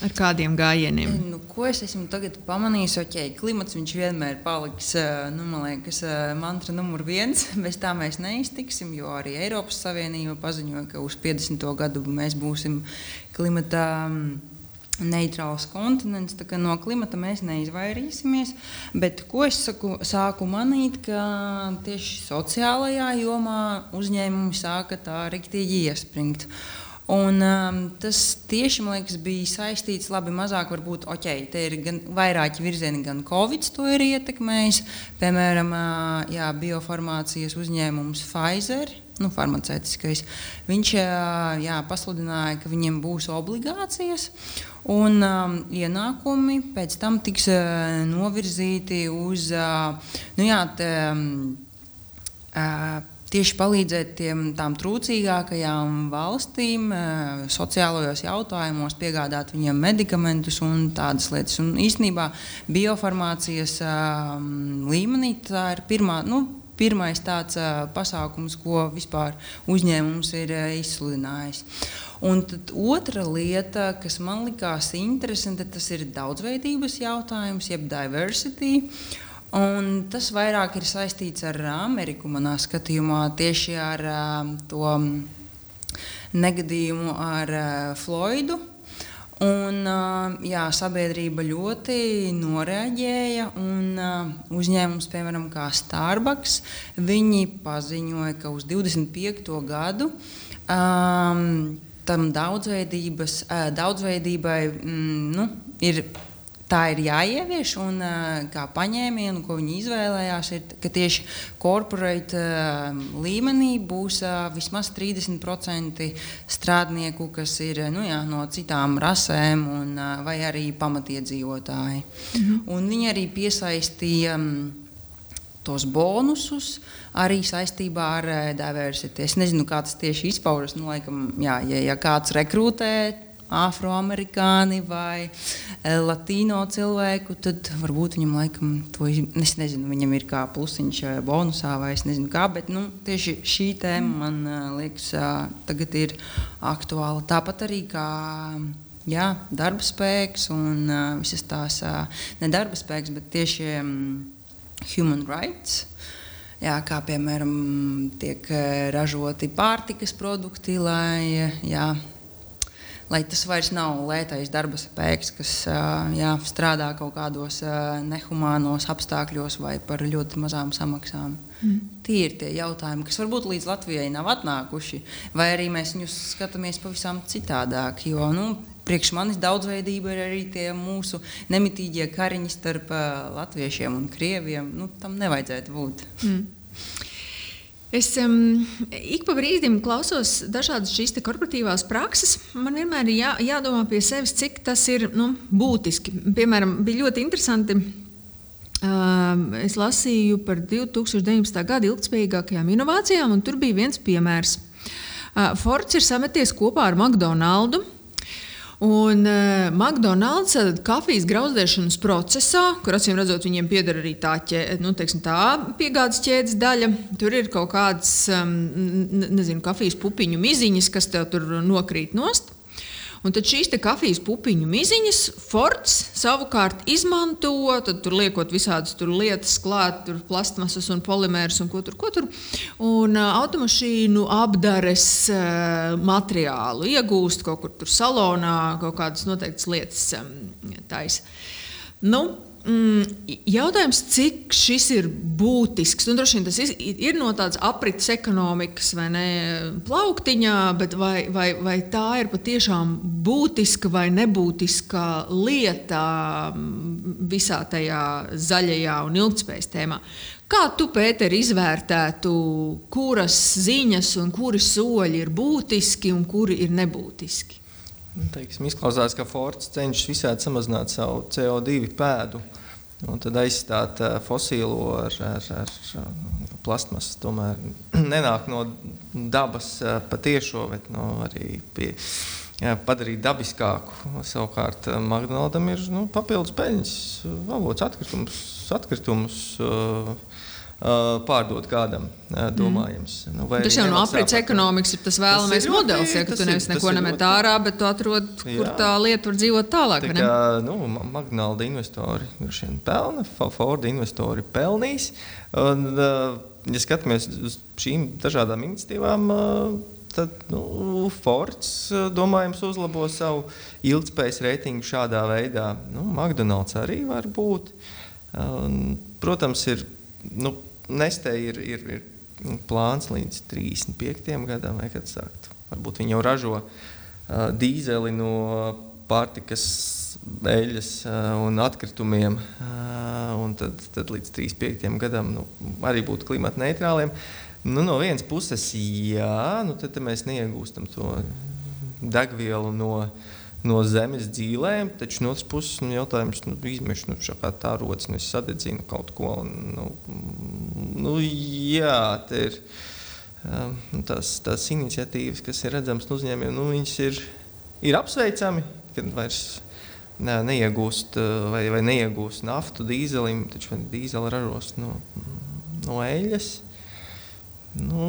Ar kādiem gājieniem? Nu, ko es esmu pamanījis? Ok, klimats vienmēr paliks nu, liekas, mantra numur viens. Bez tā mēs neiztiksim, jo arī Eiropas Savienība paziņoja, ka uz 50. gadu mēs būsim klimata neitrāls kontinents, tā kā no klimata mēs neizvairīsimies. Bet ko es saku, sāku manīt, ka tieši sociālajā jomā uzņēmumi sāka tā riktīgi iespringt. Un, um, tas tieši liekas, bija saistīts labi, mazāk varbūt ok, te ir gan vairāki virzieni, gan Covid to ir ietekmējis. Piemēram, jā, biofarmācijas uzņēmums Pfizer. Nu, farmaceitiskais. Viņš jā, pasludināja, ka viņiem būs obligācijas, un um, ienākumi pēc tam tiks uh, novirzīti uz uh, nu, jā, te, um, uh, tieši palīdzēt tiem, tām trūcīgākajām valstīm eh, sociālajos jautājumos, piegādāt viņiem medikamentus un tādas lietas. Un īstenībā biofarmācijas um, līmenī tā ir pirmā. Nu, Pirmais tāds uh, pasākums, ko vispār uzņēmums ir uh, izsludinājis. Un otra lieta, kas man likās interesanta, tas ir daudzveidības jautājums, jeb diversity. Un tas vairāk ir saistīts ar Ameriku, manā skatījumā, tieši ar uh, to negadījumu ar uh, Floydu. Un, uh, jā, sabiedrība ļoti noreaģēja. Un, uh, uzņēmums, piemēram, Starbucks, viņi paziņoja, ka uz 25. gadu um, tam daudzveidības, daudzveidībai mm, nu, ir tā ir jāievieš. Un, kā paņēmienu, ko viņi izvēlējās, ir, ka tieši korporāta līmenī būs vismaz 30% strādnieku, kas ir nu, jā, no citām rasēm, un, vai arī pamatiedzīvotāji. Mhm. Un viņi arī piesaistīja tos bonusus arī saistībā ar diversitāti. Es nezinu, kā tas tieši izpaužas. Nu, laikam, jā, ja, ja kāds rekrutē afroamerikāni vai eh, latīno cilvēku, tad varbūt viņam laikam to es nezinu, viņam ir kā plusiņš eh, bonusā vai es nezinu kā, bet nu, tieši šī tēma man eh, liekas tagad ir aktuāla. Tāpat arī kā jā, darba spēks un visas tās, ne darba spēks, bet tieši um, human rights. Jā, kā piemēram, tiek ražoti pārtikas produkti, lai jā, lai tas vairs nav lētais darba spēks, kas jā, strādā kaut kādos nehumānos apstākļos vai par ļoti mazām samaksām. Mm. Tie ir tie jautājumi, kas varbūt līdz Latvijai nav atnākuši, vai arī mēs viņus skatāmies pavisam citādāk. Jo, nu, Priekš manis daudzveidība ir arī tie mūsu nemitīgie kariņi starp uh, latviešiem un krieviem. Nu, tam nevajadzētu būt. Mm. Es um, ik pa brīdim klausos dažādas šīs korporatīvās prakses. Man vienmēr ir jā, jādomā pie sevis, cik tas ir nu, būtiski. Piemēram, bija ļoti interesanti. Uh, es lasīju par 2019. gada ilgspējīgākajām inovācijām, un tur bija viens piemērs. Uh, Fords ir sameties kopā ar McDonald's Un uh, McDonald's uh, kafijas grauzdēšanas procesā, kur acīm redzot, viņiem pieder arī tā, ķē, nu, teiksim, tā piegādes ķēdes daļa, tur ir kaut kādas um, nezinu, kafijas pupiņu miziņas, kas tev tur nokrīt nost. Un tad šīs kafijas pupiņu miziņas Fords savukārt izmanto, tad tur liekot visādas tur lietas klāt, tur plastmasas un polimērus un ko tur, ko tur. Un automašīnu apdares materiālu iegūst kaut kur salonā, kaut kādas noteiktas lietas taisa. Nu, Mm, jautājums, cik šis ir būtisks? Nu, droši vien tas ir no tādas aprits ekonomikas vai ne, plauktiņā, bet vai, vai, vai tā ir patiešām būtiska vai nebūtiska lieta mm, visā tajā zaļajā un ilgspējas tēmā? Kā tu, Pēter, izvērtētu, kuras ziņas un kuri soļi ir būtiski un kuri ir nebūtiski? Nu, teiksim, izklausās, ka Fords cenšas visādi samazināt savu CO2 pēdu un tad aizstāt uh, fosīlo ar, ar, ar plastmasu. Tomēr nenāk no dabas uh, patiešo, bet no arī pie, jā, padarīt dabiskāku. Savukārt McDonald's ir nu, papildus peļņas avots, atkritumus. atkritumus uh, pārdot kādam, domājams. Mm. Nu, tas jau no aprits ekonomikas ir tas vēlamais tas modelis, ja tu nevis neko nemet ārā, bet tu atrod, kur jā. tā lieta var dzīvot tālāk. Tā kā, nu, Magnalda investori pelna, Ford investori pelnīs. Un, ja skatāmies uz šīm dažādām iniciatīvām, tad nu, Fords domājams uzlabo savu ilgspējas reitingu šādā veidā. Nu, McDonald's arī var būt. Un, protams, ir nu, Nestē ir, ir, ir plāns līdz 35. gadam, vai kad sākt. Varbūt viņi jau ražo uh, dīzeli no pārtikas, eļļas uh, un atkritumiem, uh, un tad, tad līdz 35. gadam nu, arī būt klimata neitrāliem. Nu, no vienas puses, jā, nu, tad mēs neiegūstam to degvielu no no zemes dzīvēm, taču no otras puses nu, jautājums nu, izmešu, nu, tā rodas, nu, es sadedzinu kaut ko. Un, nu, nu, jā, te ir um, tās, tās iniciatīvas, kas ir redzamas no uzņēmumiem, nu, viņas ir, ir apsveicami, kad vairs ne, neiegūst vai, vai neiegūst naftu dīzelim, taču dīzeli ražos no, no eļļas. Nu,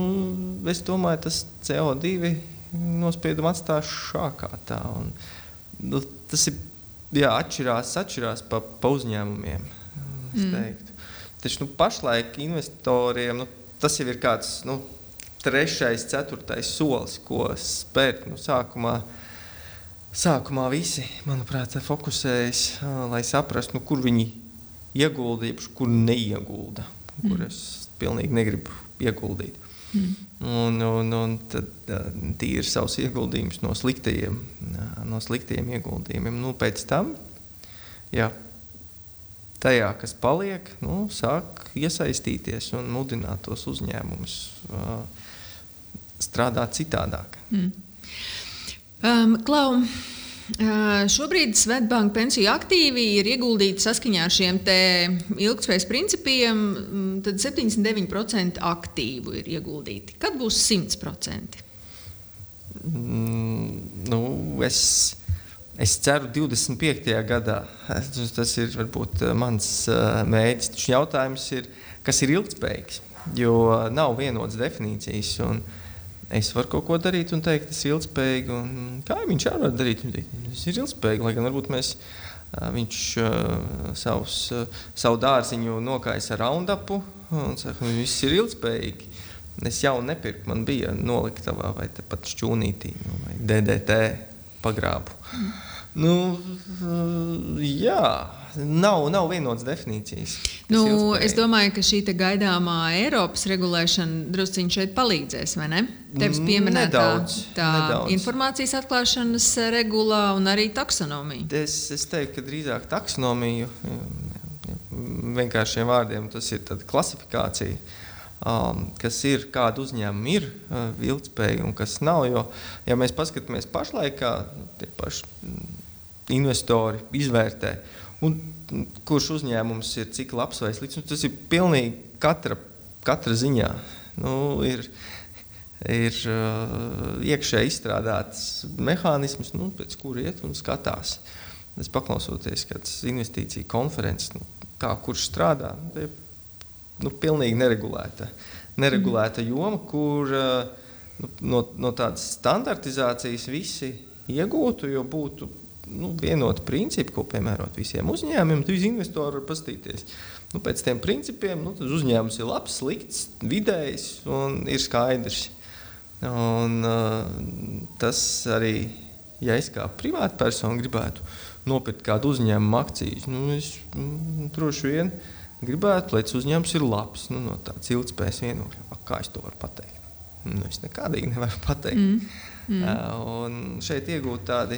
es domāju, tas CO2 nospiedumu atstās šākā tā. Un, nu, tas ir jā, atšķirās, atšķirās pa, pa uzņēmumiem. Mm. Taču nu, pašlaik investoriem nu, tas jau ir kāds nu, trešais, ceturtais solis, ko spērt. Nu, sākumā, sākumā visi, manuprāt, fokusējas, lai saprastu, nu, kur viņi iegulda, jeb kur neiegulda, mm. kur es pilnīgi negribu ieguldīt. Mm. Un, un, un tad tīri savus ieguldījumus no sliktajiem, no sliktajiem ieguldījumiem. Nu, pēc tam, jā, tajā, kas paliek, nu, sāk iesaistīties un mudināt tos uzņēmumus uh, strādāt citādāk. Mm. Um, Klau, Šobrīd Svetbanka pensiju aktīvi ir ieguldīti saskaņā ar šiem ilgspējas principiem. Tad 79% aktīvu ir ieguldīti. Kad būs 100%? Mm, nu, es, es ceru, 25. gadā. Tas ir varbūt mans. Taču jautājums ir, kas ir ilgspējīgs? Jo nav vienotas definīcijas. Un, uh, es varu kaut ko darīt un teikt, tas ir ilgspējīgi. Kā viņš arī var darīt? Tas ir ilgspējīgi, lai gan varbūt mēs. Viņš uh, savus, uh, savu dārziņu nokājas ar raundapu un saka, ka viss ir ilgspējīgi. Es jau nepirku, man bija noliktavā vai pat šķūnītī nu, vai DDT pagrābu. Mm. Nu, jā, nav, nav vienotas definīcijas. Nu, es domāju, ka šī gaidāmā Eiropas regulēšana druskuļi šeit palīdzēs, vai ne? Tevis mm, pieminētā nedaudz, tā nedaudz. informācijas atklāšanas regulā un arī taksonomija. Es, es teiktu, ka drīzāk taksonomiju vienkāršiem vārdiem tas ir klasifikācija. um, kas ir, kāda uzņēmuma ir uh, ilgspējīga un kas nav. Jo, ja mēs paskatāmies pašlaik, tie paši mm, investori izvērtē, un, kurš uzņēmums ir cik labs vai slikts, nu, tas ir pilnīgi katra, katra ziņā. Nu, ir, ir iekšēji izstrādāts mehānisms, nu, pēc kura iet un skatās. Es paklausoties, kādas investīcija konferences, nu, kā kurš strādā, nu, nu, pilnīgi neregulēta, neregulēta joma, kur nu, no, no tādas standartizācijas visi iegūtu, jo būtu nu, vienoti principi, ko piemērot visiem uzņēmumiem. Tad investori var paskatīties. Nu, pēc tiem principiem nu, uzņēmums ir labs, slikts, vidējs un ir skaidrs. Un, uh, tas arī, ja es kā privātpersona gribētu nopirkt kādu uzņēmumu akcijas, nu, es mm, droši vien gribētu, lai tas uzņēmums ir labs, nu, no tādas ilgspējas vienokļa. Kā es to varu pateikt? Nu, es nekādīgi nevaru pateikt. Mm. Mm. Uh, un šeit iegūt tādi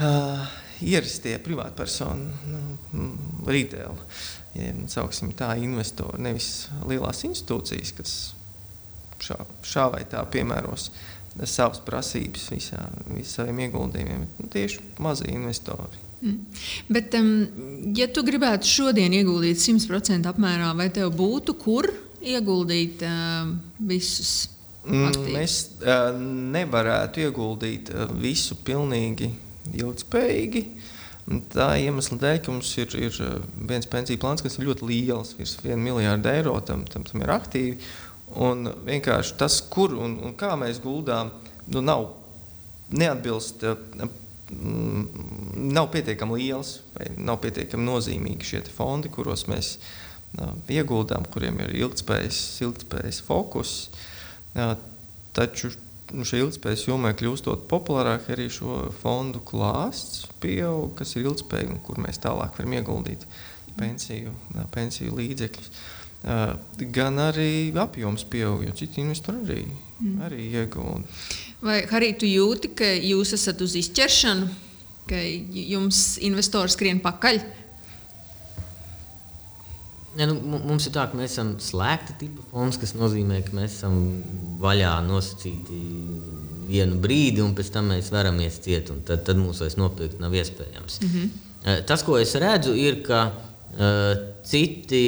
uh, ierastie privātpersonu nu, mm, retail, ja sauksim tā, investori, nevis lielās institūcijas, kas šā, šā vai tā piemēros savas prasības visā, visiem ieguldījumiem, nu, tieši mazie investori. Mm. Bet, um, ja tu gribētu šodien ieguldīt 100% apmērā, vai tev būtu kur ieguldīt uh, visus? Mm, aktīvus? Mēs uh, nevarētu ieguldīt uh, visu pilnīgi ilgspējīgi. Tā iemesla dēļ, ka mums ir, ir viens pensiju plāns, kas ir ļoti liels, virs 1 miljarda eiro, tam, tam, tam ir aktīvi. Un vienkārši tas, kur un, un kā mēs guldām, nu, nav neatbilst Mm, nav pietiekami liels vai nav pietiekami nozīmīgi šie fondi, kuros mēs ieguldām, kuriem ir ilgspējas, ilgspējas fokus. Taču šī ilgspējas jomā kļūstot populārāk, arī šo fondu klāsts pieaug, kas ir ilgspējīgi un kur mēs tālāk varam ieguldīt pensiju, pensiju līdzekļus. Gan arī apjoms pieaug, jo citi investori arī, mm. arī iegūda. Vai arī tu jūti, ka jūs esat uz izķeršanu, ka jums investors skrien pakaļ? Ja, nu, mums ir tā, ka mēs esam slēgta tipa fonds, kas nozīmē, ka mēs esam vaļā nosacīti vienu brīdi, un pēc tam mēs varamies ciet, un tad, tad mums vairs nopirkt nav iespējams. Mm -hmm. Tas, ko es redzu, ir, ka uh, citi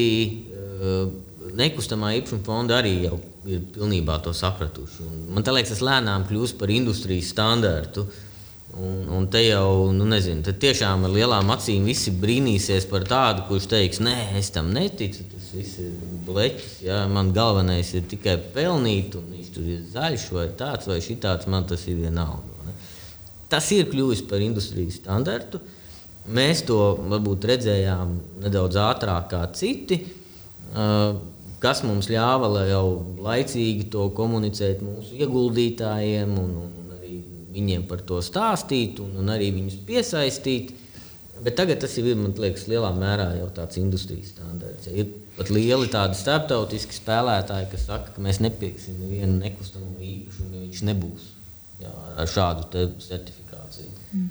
uh, nekustamā īpašuma fondi arī jau ir pilnībā to sapratuši. Un man liekas, tas lēnām kļūst par industrijas standārtu. Un, un te jau, nu, nezinu, tad tiešām ar lielām acīm visi brīnīsies par tādu, kurš teiks, nē, es tam neticu. Tas viss ir bleķis. Jā, man galvenais ir tikai pelnīt, un viņš tur ir zaļš vai tāds vai šitāds. Man tas ir vienalga. Ne? Tas ir kļuvis par industrijas standartu. Mēs to varbūt redzējām nedaudz ātrāk kā citi. Uh, kas mums ļāva jau laicīgi to komunicēt mūsu ieguldītājiem un, un viņiem par to stāstīt un, un arī viņus piesaistīt. Bet tagad tas ir man liekas, lielā mērā jau tāds industrijas standarts. Ir pat lieli tādi starptautiski spēlētāji, kas saka, ka mēs nepirksim nevienu nekustamo īpašumu, ja viņš nebūs jā, ar šādu certifikāciju. Mm.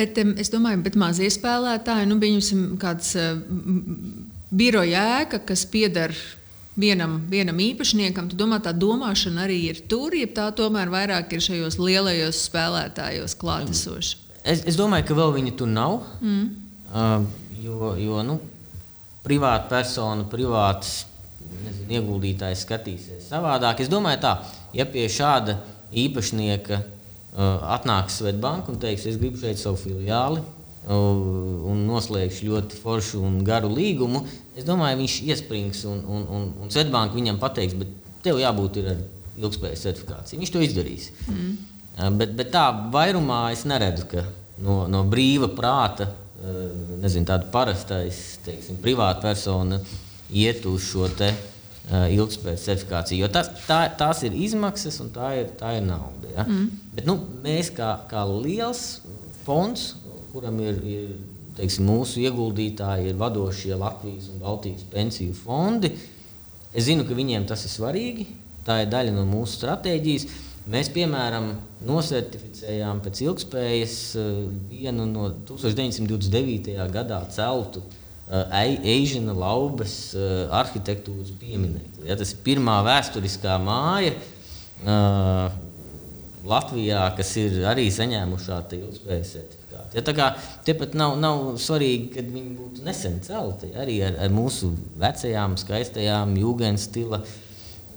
Bet um, es domāju, ka mazie spēlētāji, nu, viņus kāds uh, biroja ēka, kas pieder vienam, vienam īpašniekam, tad domā, tā domāšana arī ir tur, ja tā tomēr vairāk ir šajos lielajos spēlētājos klātesoša. Es, es domāju, ka vēl viņi tur nav. Mm. Uh, jo jo nu, privāta persona, privāts nezinu, ieguldītājs skatīsies savādāk. Es domāju, tā, ja pie šāda īpašnieka uh, atnāks Svetbanka un teiks, es gribu šeit savu filiāli, un noslēgšu ļoti foršu un garu līgumu, es domāju, viņš iesprings un, un, un, un Svetbānka viņam pateiks, bet tev jābūt ar ilgspējas certifikāciju. Viņš to izdarīs. Mm. Bet, bet tā vairumā es neredzu, ka no, no brīva prāta, nezinu, tāda parastais, teiksim, privāta persona iet uz šo te ilgspējas certifikāciju. Jo tas, tā, tās ir izmaksas un tā ir, tā ir nauda. Ja? Mm. Bet, nu, mēs kā, kā liels fonds kuram ir, ir teiksim, mūsu ieguldītāji, ir vadošie Latvijas un Baltijas pensiju fondi. Es zinu, ka viņiem tas ir svarīgi. Tā ir daļa no mūsu stratēģijas. Mēs, piemēram, nosertificējām pēc ilgspējas eh, vienu no 1929. gadā celtu Eīžina laubas arhitektūras pieminekli. Ja, tas ir pirmā vēsturiskā māja uh, Latvijā, kas ir arī saņēmuši šādu ilgspējas certifikātu. Ja, tā kā tepat nav, nav svarīgi, kad viņi būtu nesen celti, arī ar, ar mūsu vecajām, skaistajām, jūgens stila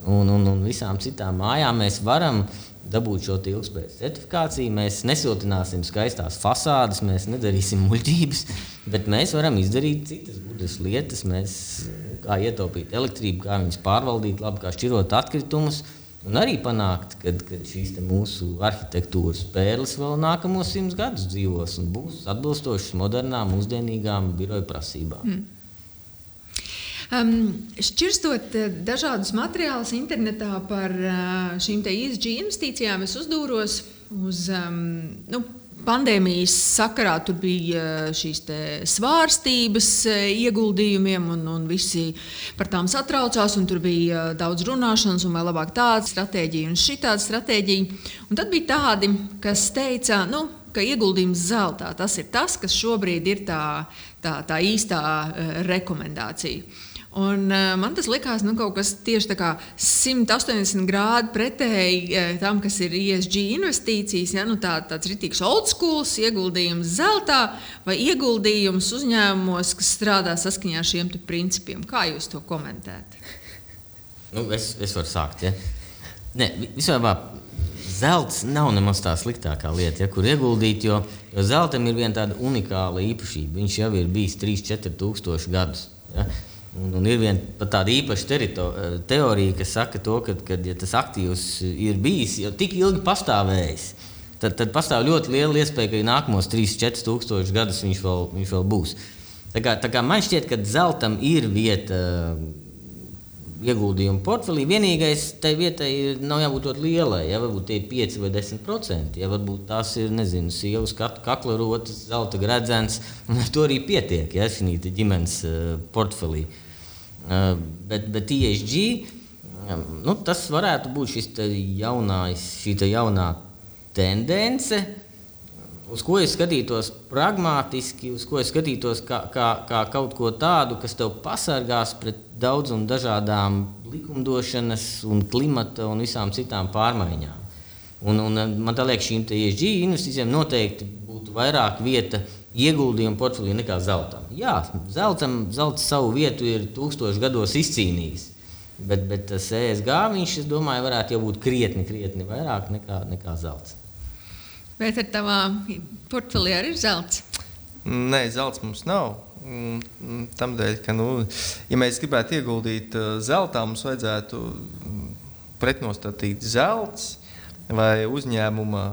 un, un, un visām citām mājām mēs varam dabūt šo ilgspējas certifikāciju. Mēs nesiltināsim skaistās fasādes, mēs nedarīsim muļķības, bet mēs varam izdarīt citas gudras lietas. Mēs, kā ietaupīt elektrību, kā viņas pārvaldīt, labi, kā šķirot atkritumus. Un arī panākt, ka šīs mūsu arhitektūras pērles vēl nākamos simtus gadus dzīvos un būs atbilstošas modernām, mūsdienīgām biroja prasībām. Mm. Um, šķirstot uh, dažādus materiālus internetā par uh, šīm ESG investīcijām, es uzdūros uz um, nu, pandēmijas sakarā tur bija uh, šīs svārstības ieguldījumiem, un, un visi par tām satraucās. Tur bija daudz runāšanas, un vēl labāk tāda stratēģija un šī tāda stratēģija. Un tad bija tādi, kas teica, nu, ka ieguldījums zeltā tas ir tas, kas šobrīd ir tā, tā, tā īstā rekomendācija. Un, uh, man tas likās nu, kaut kas tieši 180 grādi pretēji uh, tam, kas ir ESG investīcijas. Ja? Nu, tā, tāds rītīgs old school, ieguldījums zeltā vai ieguldījums uzņēmumos, kas strādā saskaņā ar šiem principiem. Kā jūs to komentējat? Nu, es, es varu sākt. Ja? Nē, vispār zelts nav nemaz tā sliktākā lieta, ja, kur ieguldīt, jo, jo zeltam ir viena tāda unikāla īpašība. Viņš jau ir bijis 3-4 tūkstoši gadus. Ja. Un, un ir viena tāda īpaša teorija, kas saka, to, ka, kad ja tas aktīvs ir bijis jau tik ilgi pastāvējis, tad, tad pastāv ļoti liela iespēja, ka nākamos 3-4 tūkstošus gadus viņš vēl, viņš vēl būs. Tā kā, tā kā man šķiet, ka zeltam ir vieta ieguldījumu portfelī. Vienīgais tai vietai nav jābūt ļoti lielai. Ja, varbūt tie ir 5 vai 10 procenti. Ja, varbūt tās ir nezinu, sievas kakla rotas, zelta gredzens. Ar to arī pietiek ja, šī ģimenes uh, portfelī. Uh, bet, bet ESG um, nu, tas varētu būt šis jaunais, šī jaunā tendence. Uz ko es skatītos pragmatiski, uz ko es skatītos kā, kā, kā kaut ko tādu, kas tev pasargās pret daudz un dažādām likumdošanas, un klimata un visām citām pārmaiņām. Un, un man liekas, šīm ESG investīcijām noteikti būtu vairāk vieta ieguldījumu portfelī nekā zeltam. Jā, zeltam zelts savu vietu ir tūkstošu gados izcīnījis. Bet, bet tas ESG viņš, es domāju, varētu būt krietni, krietni vairāk nekā, nekā zelts. Bet ar tavā portfelī arī ir zelts? Nē, zelts mums nav. Tādēļ, ka, nu, ja mēs gribētu ieguldīt uh, zeltā, mums vajadzētu mm, pretnostatīt zelts vai uzņēmuma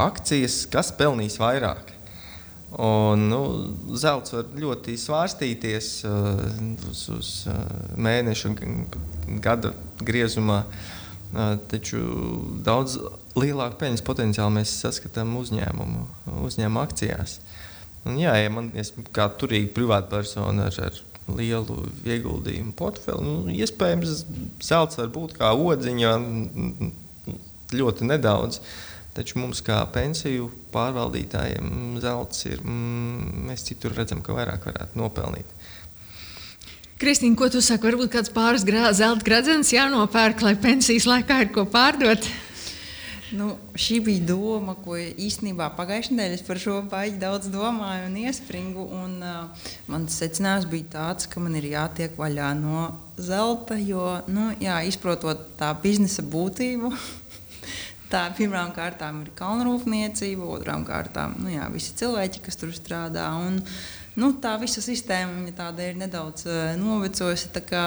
akcijas, kas pelnīs vairāk. Un, nu, zelts var ļoti svārstīties uh, uz, uz uh, mēneša gada griezumā, uh, taču daudz lielāku peļņas potenciālu mēs saskatām uzņēmumu, uzņēmumu akcijās. Un, jā, ja man es kā turīga privātpersona ar, ar lielu ieguldījumu portfeli, nu, iespējams, zelts var būt kā odziņa ļoti nedaudz. Taču mums, kā pensiju pārvaldītājiem, zelts ir. Mm, mēs citur redzam, ka vairāk varētu nopelnīt. Kristīna, ko tu saki? Varbūt kāds pāris zelta gradzens jānopērk, lai pensijas laikā ir ko pārdot. Nu, šī bija doma, ko īstenībā pagājušajā nedēļā par šo baigi daudz domāju un iespringu. Un, uh, mans secinājums bija tāds, ka man ir jātiek vaļā no zelta, jo, nu, jā, izprotot tā biznesa būtību, tā pirmām kārtām ir kalnrūpniecība, otrām kārtām nu, jā, visi cilvēki, kas tur strādā. Un, nu, tā visa sistēma tāda ir nedaudz uh, novecojusi. Kā,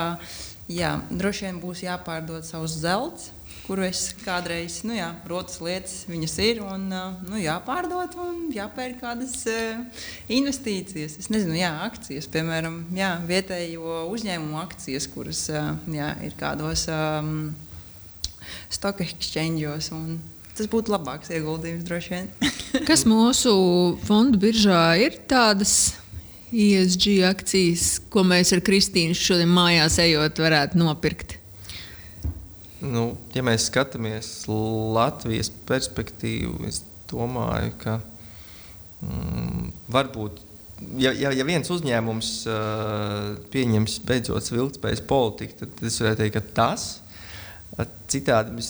jā, droši vien būs jāpārdod savus zelts kuru es kādreiz, nu jā, rotas lietas viņas ir un nu, jāpārdod un jāpērk kādas uh, investīcijas. Es nezinu, jā, akcijas, piemēram, jā, vietējo uzņēmumu akcijas, kuras jā, ir kādos um, stock exchange'os. Tas būtu labāks ieguldījums droši vien. Kas mūsu fondu biržā ir tādas ESG akcijas, ko mēs ar Kristīnu šodien mājās ejot, varētu nopirkt? Nu, ja mēs skatāmies Latvijas perspektīvu, es domāju, ka mm, varbūt ja, ja, ja viens uzņēmums uh, pieņems beidzot vilktspējas politiku, tad es varētu teikt, ka tas citādi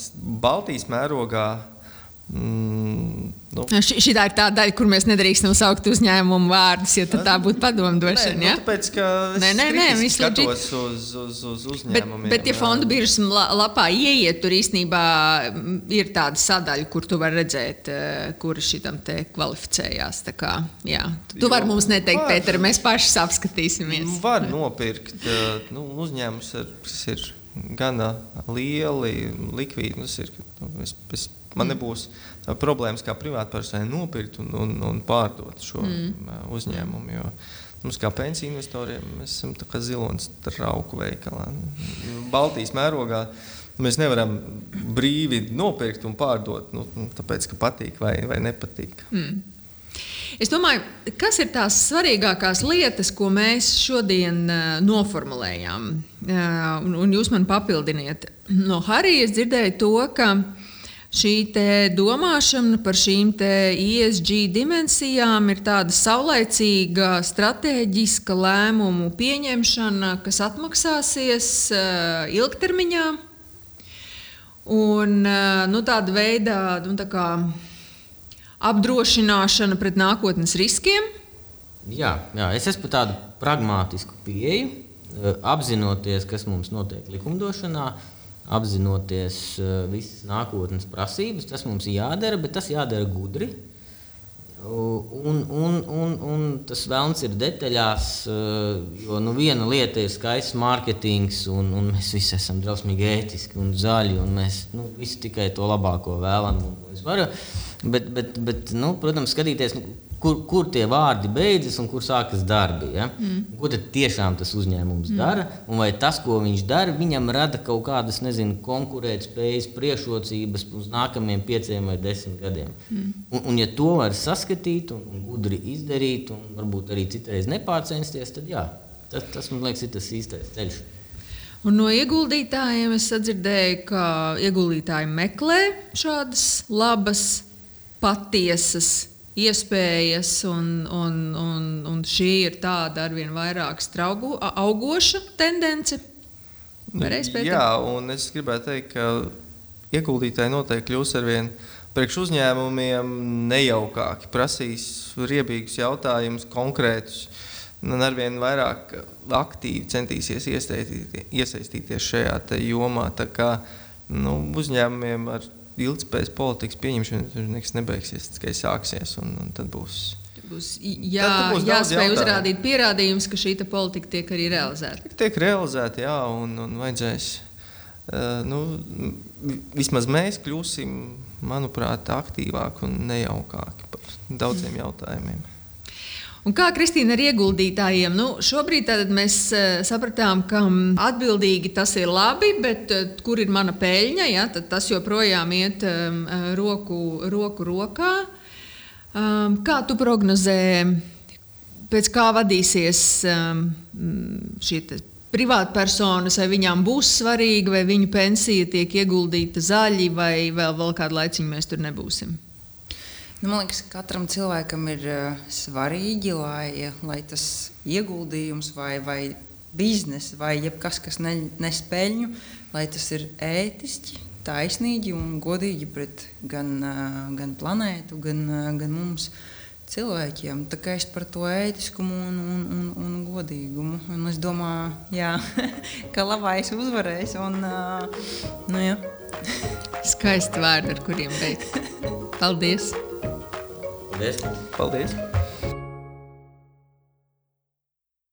Baltijas mērogā Mm, nu. Šī ir tā daļa, kur mēs nedrīkstam saukt uzņēmumu vārdus, jo tā būtu padomdošana. Nē, ja? nu, tāpēc, nē, nē, nē es skatos uz, uz, uz uzņēmumiem. Bet, bet ja fondu biržas lapā ieiet, tur īstenībā ir tāda sadaļa, kur tu vari redzēt, eh, kur šitam te kvalificējās. Kā, jā. tu vari mums neteikt, Pēter, mēs paši apskatīsimies. Var nopirkt eh, nu, uzņēmums, kas ir gana lieli, likvīdi. Nu, ir, nu, man mm. nebūs problēmas kā privātpersonai nopirkt un, un, un pārdot šo mm. uzņēmumu. Jo, Mums, kā pensiju investoriem, mēs esam kā zilonis trauku veikalā. Baltijas mērogā mēs nevaram brīvi nopirkt un pārdot, nu, tāpēc, ka patīk vai, vai nepatīk. Mm. Es domāju, kas ir tās svarīgākās lietas, ko mēs šodien uh, noformulējām, uh, un, un jūs man papildiniet. No Harijas dzirdēju to, ka šī domāšana par šīm ESG dimensijām ir tāda saulaicīga, strateģiska lēmumu pieņemšana, kas atmaksāsies uh, ilgtermiņā. Un nu, tāda veida nu, tā kā, apdrošināšana pret nākotnes riskiem? Jā, jā es esmu tādu pragmātisku pieeju, eh, apzinoties, kas mums notiek likumdošanā, apzinoties eh, visas nākotnes prasības. Tas mums jādara, bet tas jādara gudri. Un, un, un, un tas vēlams ir detaļās, eh, jo nu, viena lieta ir skaists mārketings, un, un mēs visi esam drausmīgi ētiski un zaļi, un mēs nu, visi tikai to labāko vēlamies. Bet, bet, bet nu, protams, skatīties, nu, kur, kur tie vārdi beidzas un kur sākas darbi. Ja? Mm. Ko tad tiešām tas uzņēmums mm. dara? Un vai tas, ko viņš dara, viņam rada kaut kādas nezinu, konkurētspējas, priekšrocības uz nākamajiem pieciem vai desmit gadiem? Mm. Un, un ja to var saskatīt un, un gudri izdarīt, un varbūt arī citreiz nepārcensties, tad jā, tas, tas man liekas, ir tas īstais ceļš. Un no ieguldītājiem es dzirdēju, ka ieguldītāji meklē šādas labas patiesas iespējas, un, un, un, un šī ir tāda arvien vairāk straugu, augoša tendence. Jā, un es gribētu teikt, ka ieguldītāji noteikti kļūs ar vien priekš uzņēmumiem nejaukāki, prasīs riebīgus jautājumus, konkrētus. Un arvien vairāk aktīvi centīsies iesaistīties šajā jomā. Tā kā nu, uzņēmumiem ar ilgspējas politikas pieņemšana tur nekas nebeigsies, tikai sāksies. Un, un tad būs, būs, jā, tad būs jāspēj uzrādīt pierādījumus, ka šī politika tiek arī realizēta. Tiek realizēta, jā, un, un vajadzēs. Uh, nu, vismaz mēs kļūsim, manuprāt, aktīvāki un nejaukāki par daudziem jautājumiem. Un kā Kristīna ar ieguldītājiem? Nu, šobrīd mēs uh, sapratām, ka atbildīgi tas ir labi, bet uh, kur ir mana peļņa? Ja? Tas joprojām iet um, roku, roku rokā. Um, kā tu prognozē, pēc kā vadīsies um, šī privātpersonas, vai viņām būs svarīga, vai viņu pensija tiek ieguldīta zaļi, vai vēl, vēl kādu laiciņu mēs tur nebūsim? Nu, man liekas, ka katram cilvēkam ir uh, svarīgi, lai, lai tas ieguldījums vai, vai biznesa vai jebkas, kas ne, nespēļņu, lai tas ir ētiski, taisnīgi un godīgi pret gan, uh, gan planētu, gan, uh, gan mums. Cilvēkiem. Tā kā es par to ētiskumu un, un, un, un godīgumu. Un es domāju, jā, ka labais uzvarēs. Un, uh, nu. Skaisti vārdi, ar kuriem beigt. Paldies! Paldies! Paldies.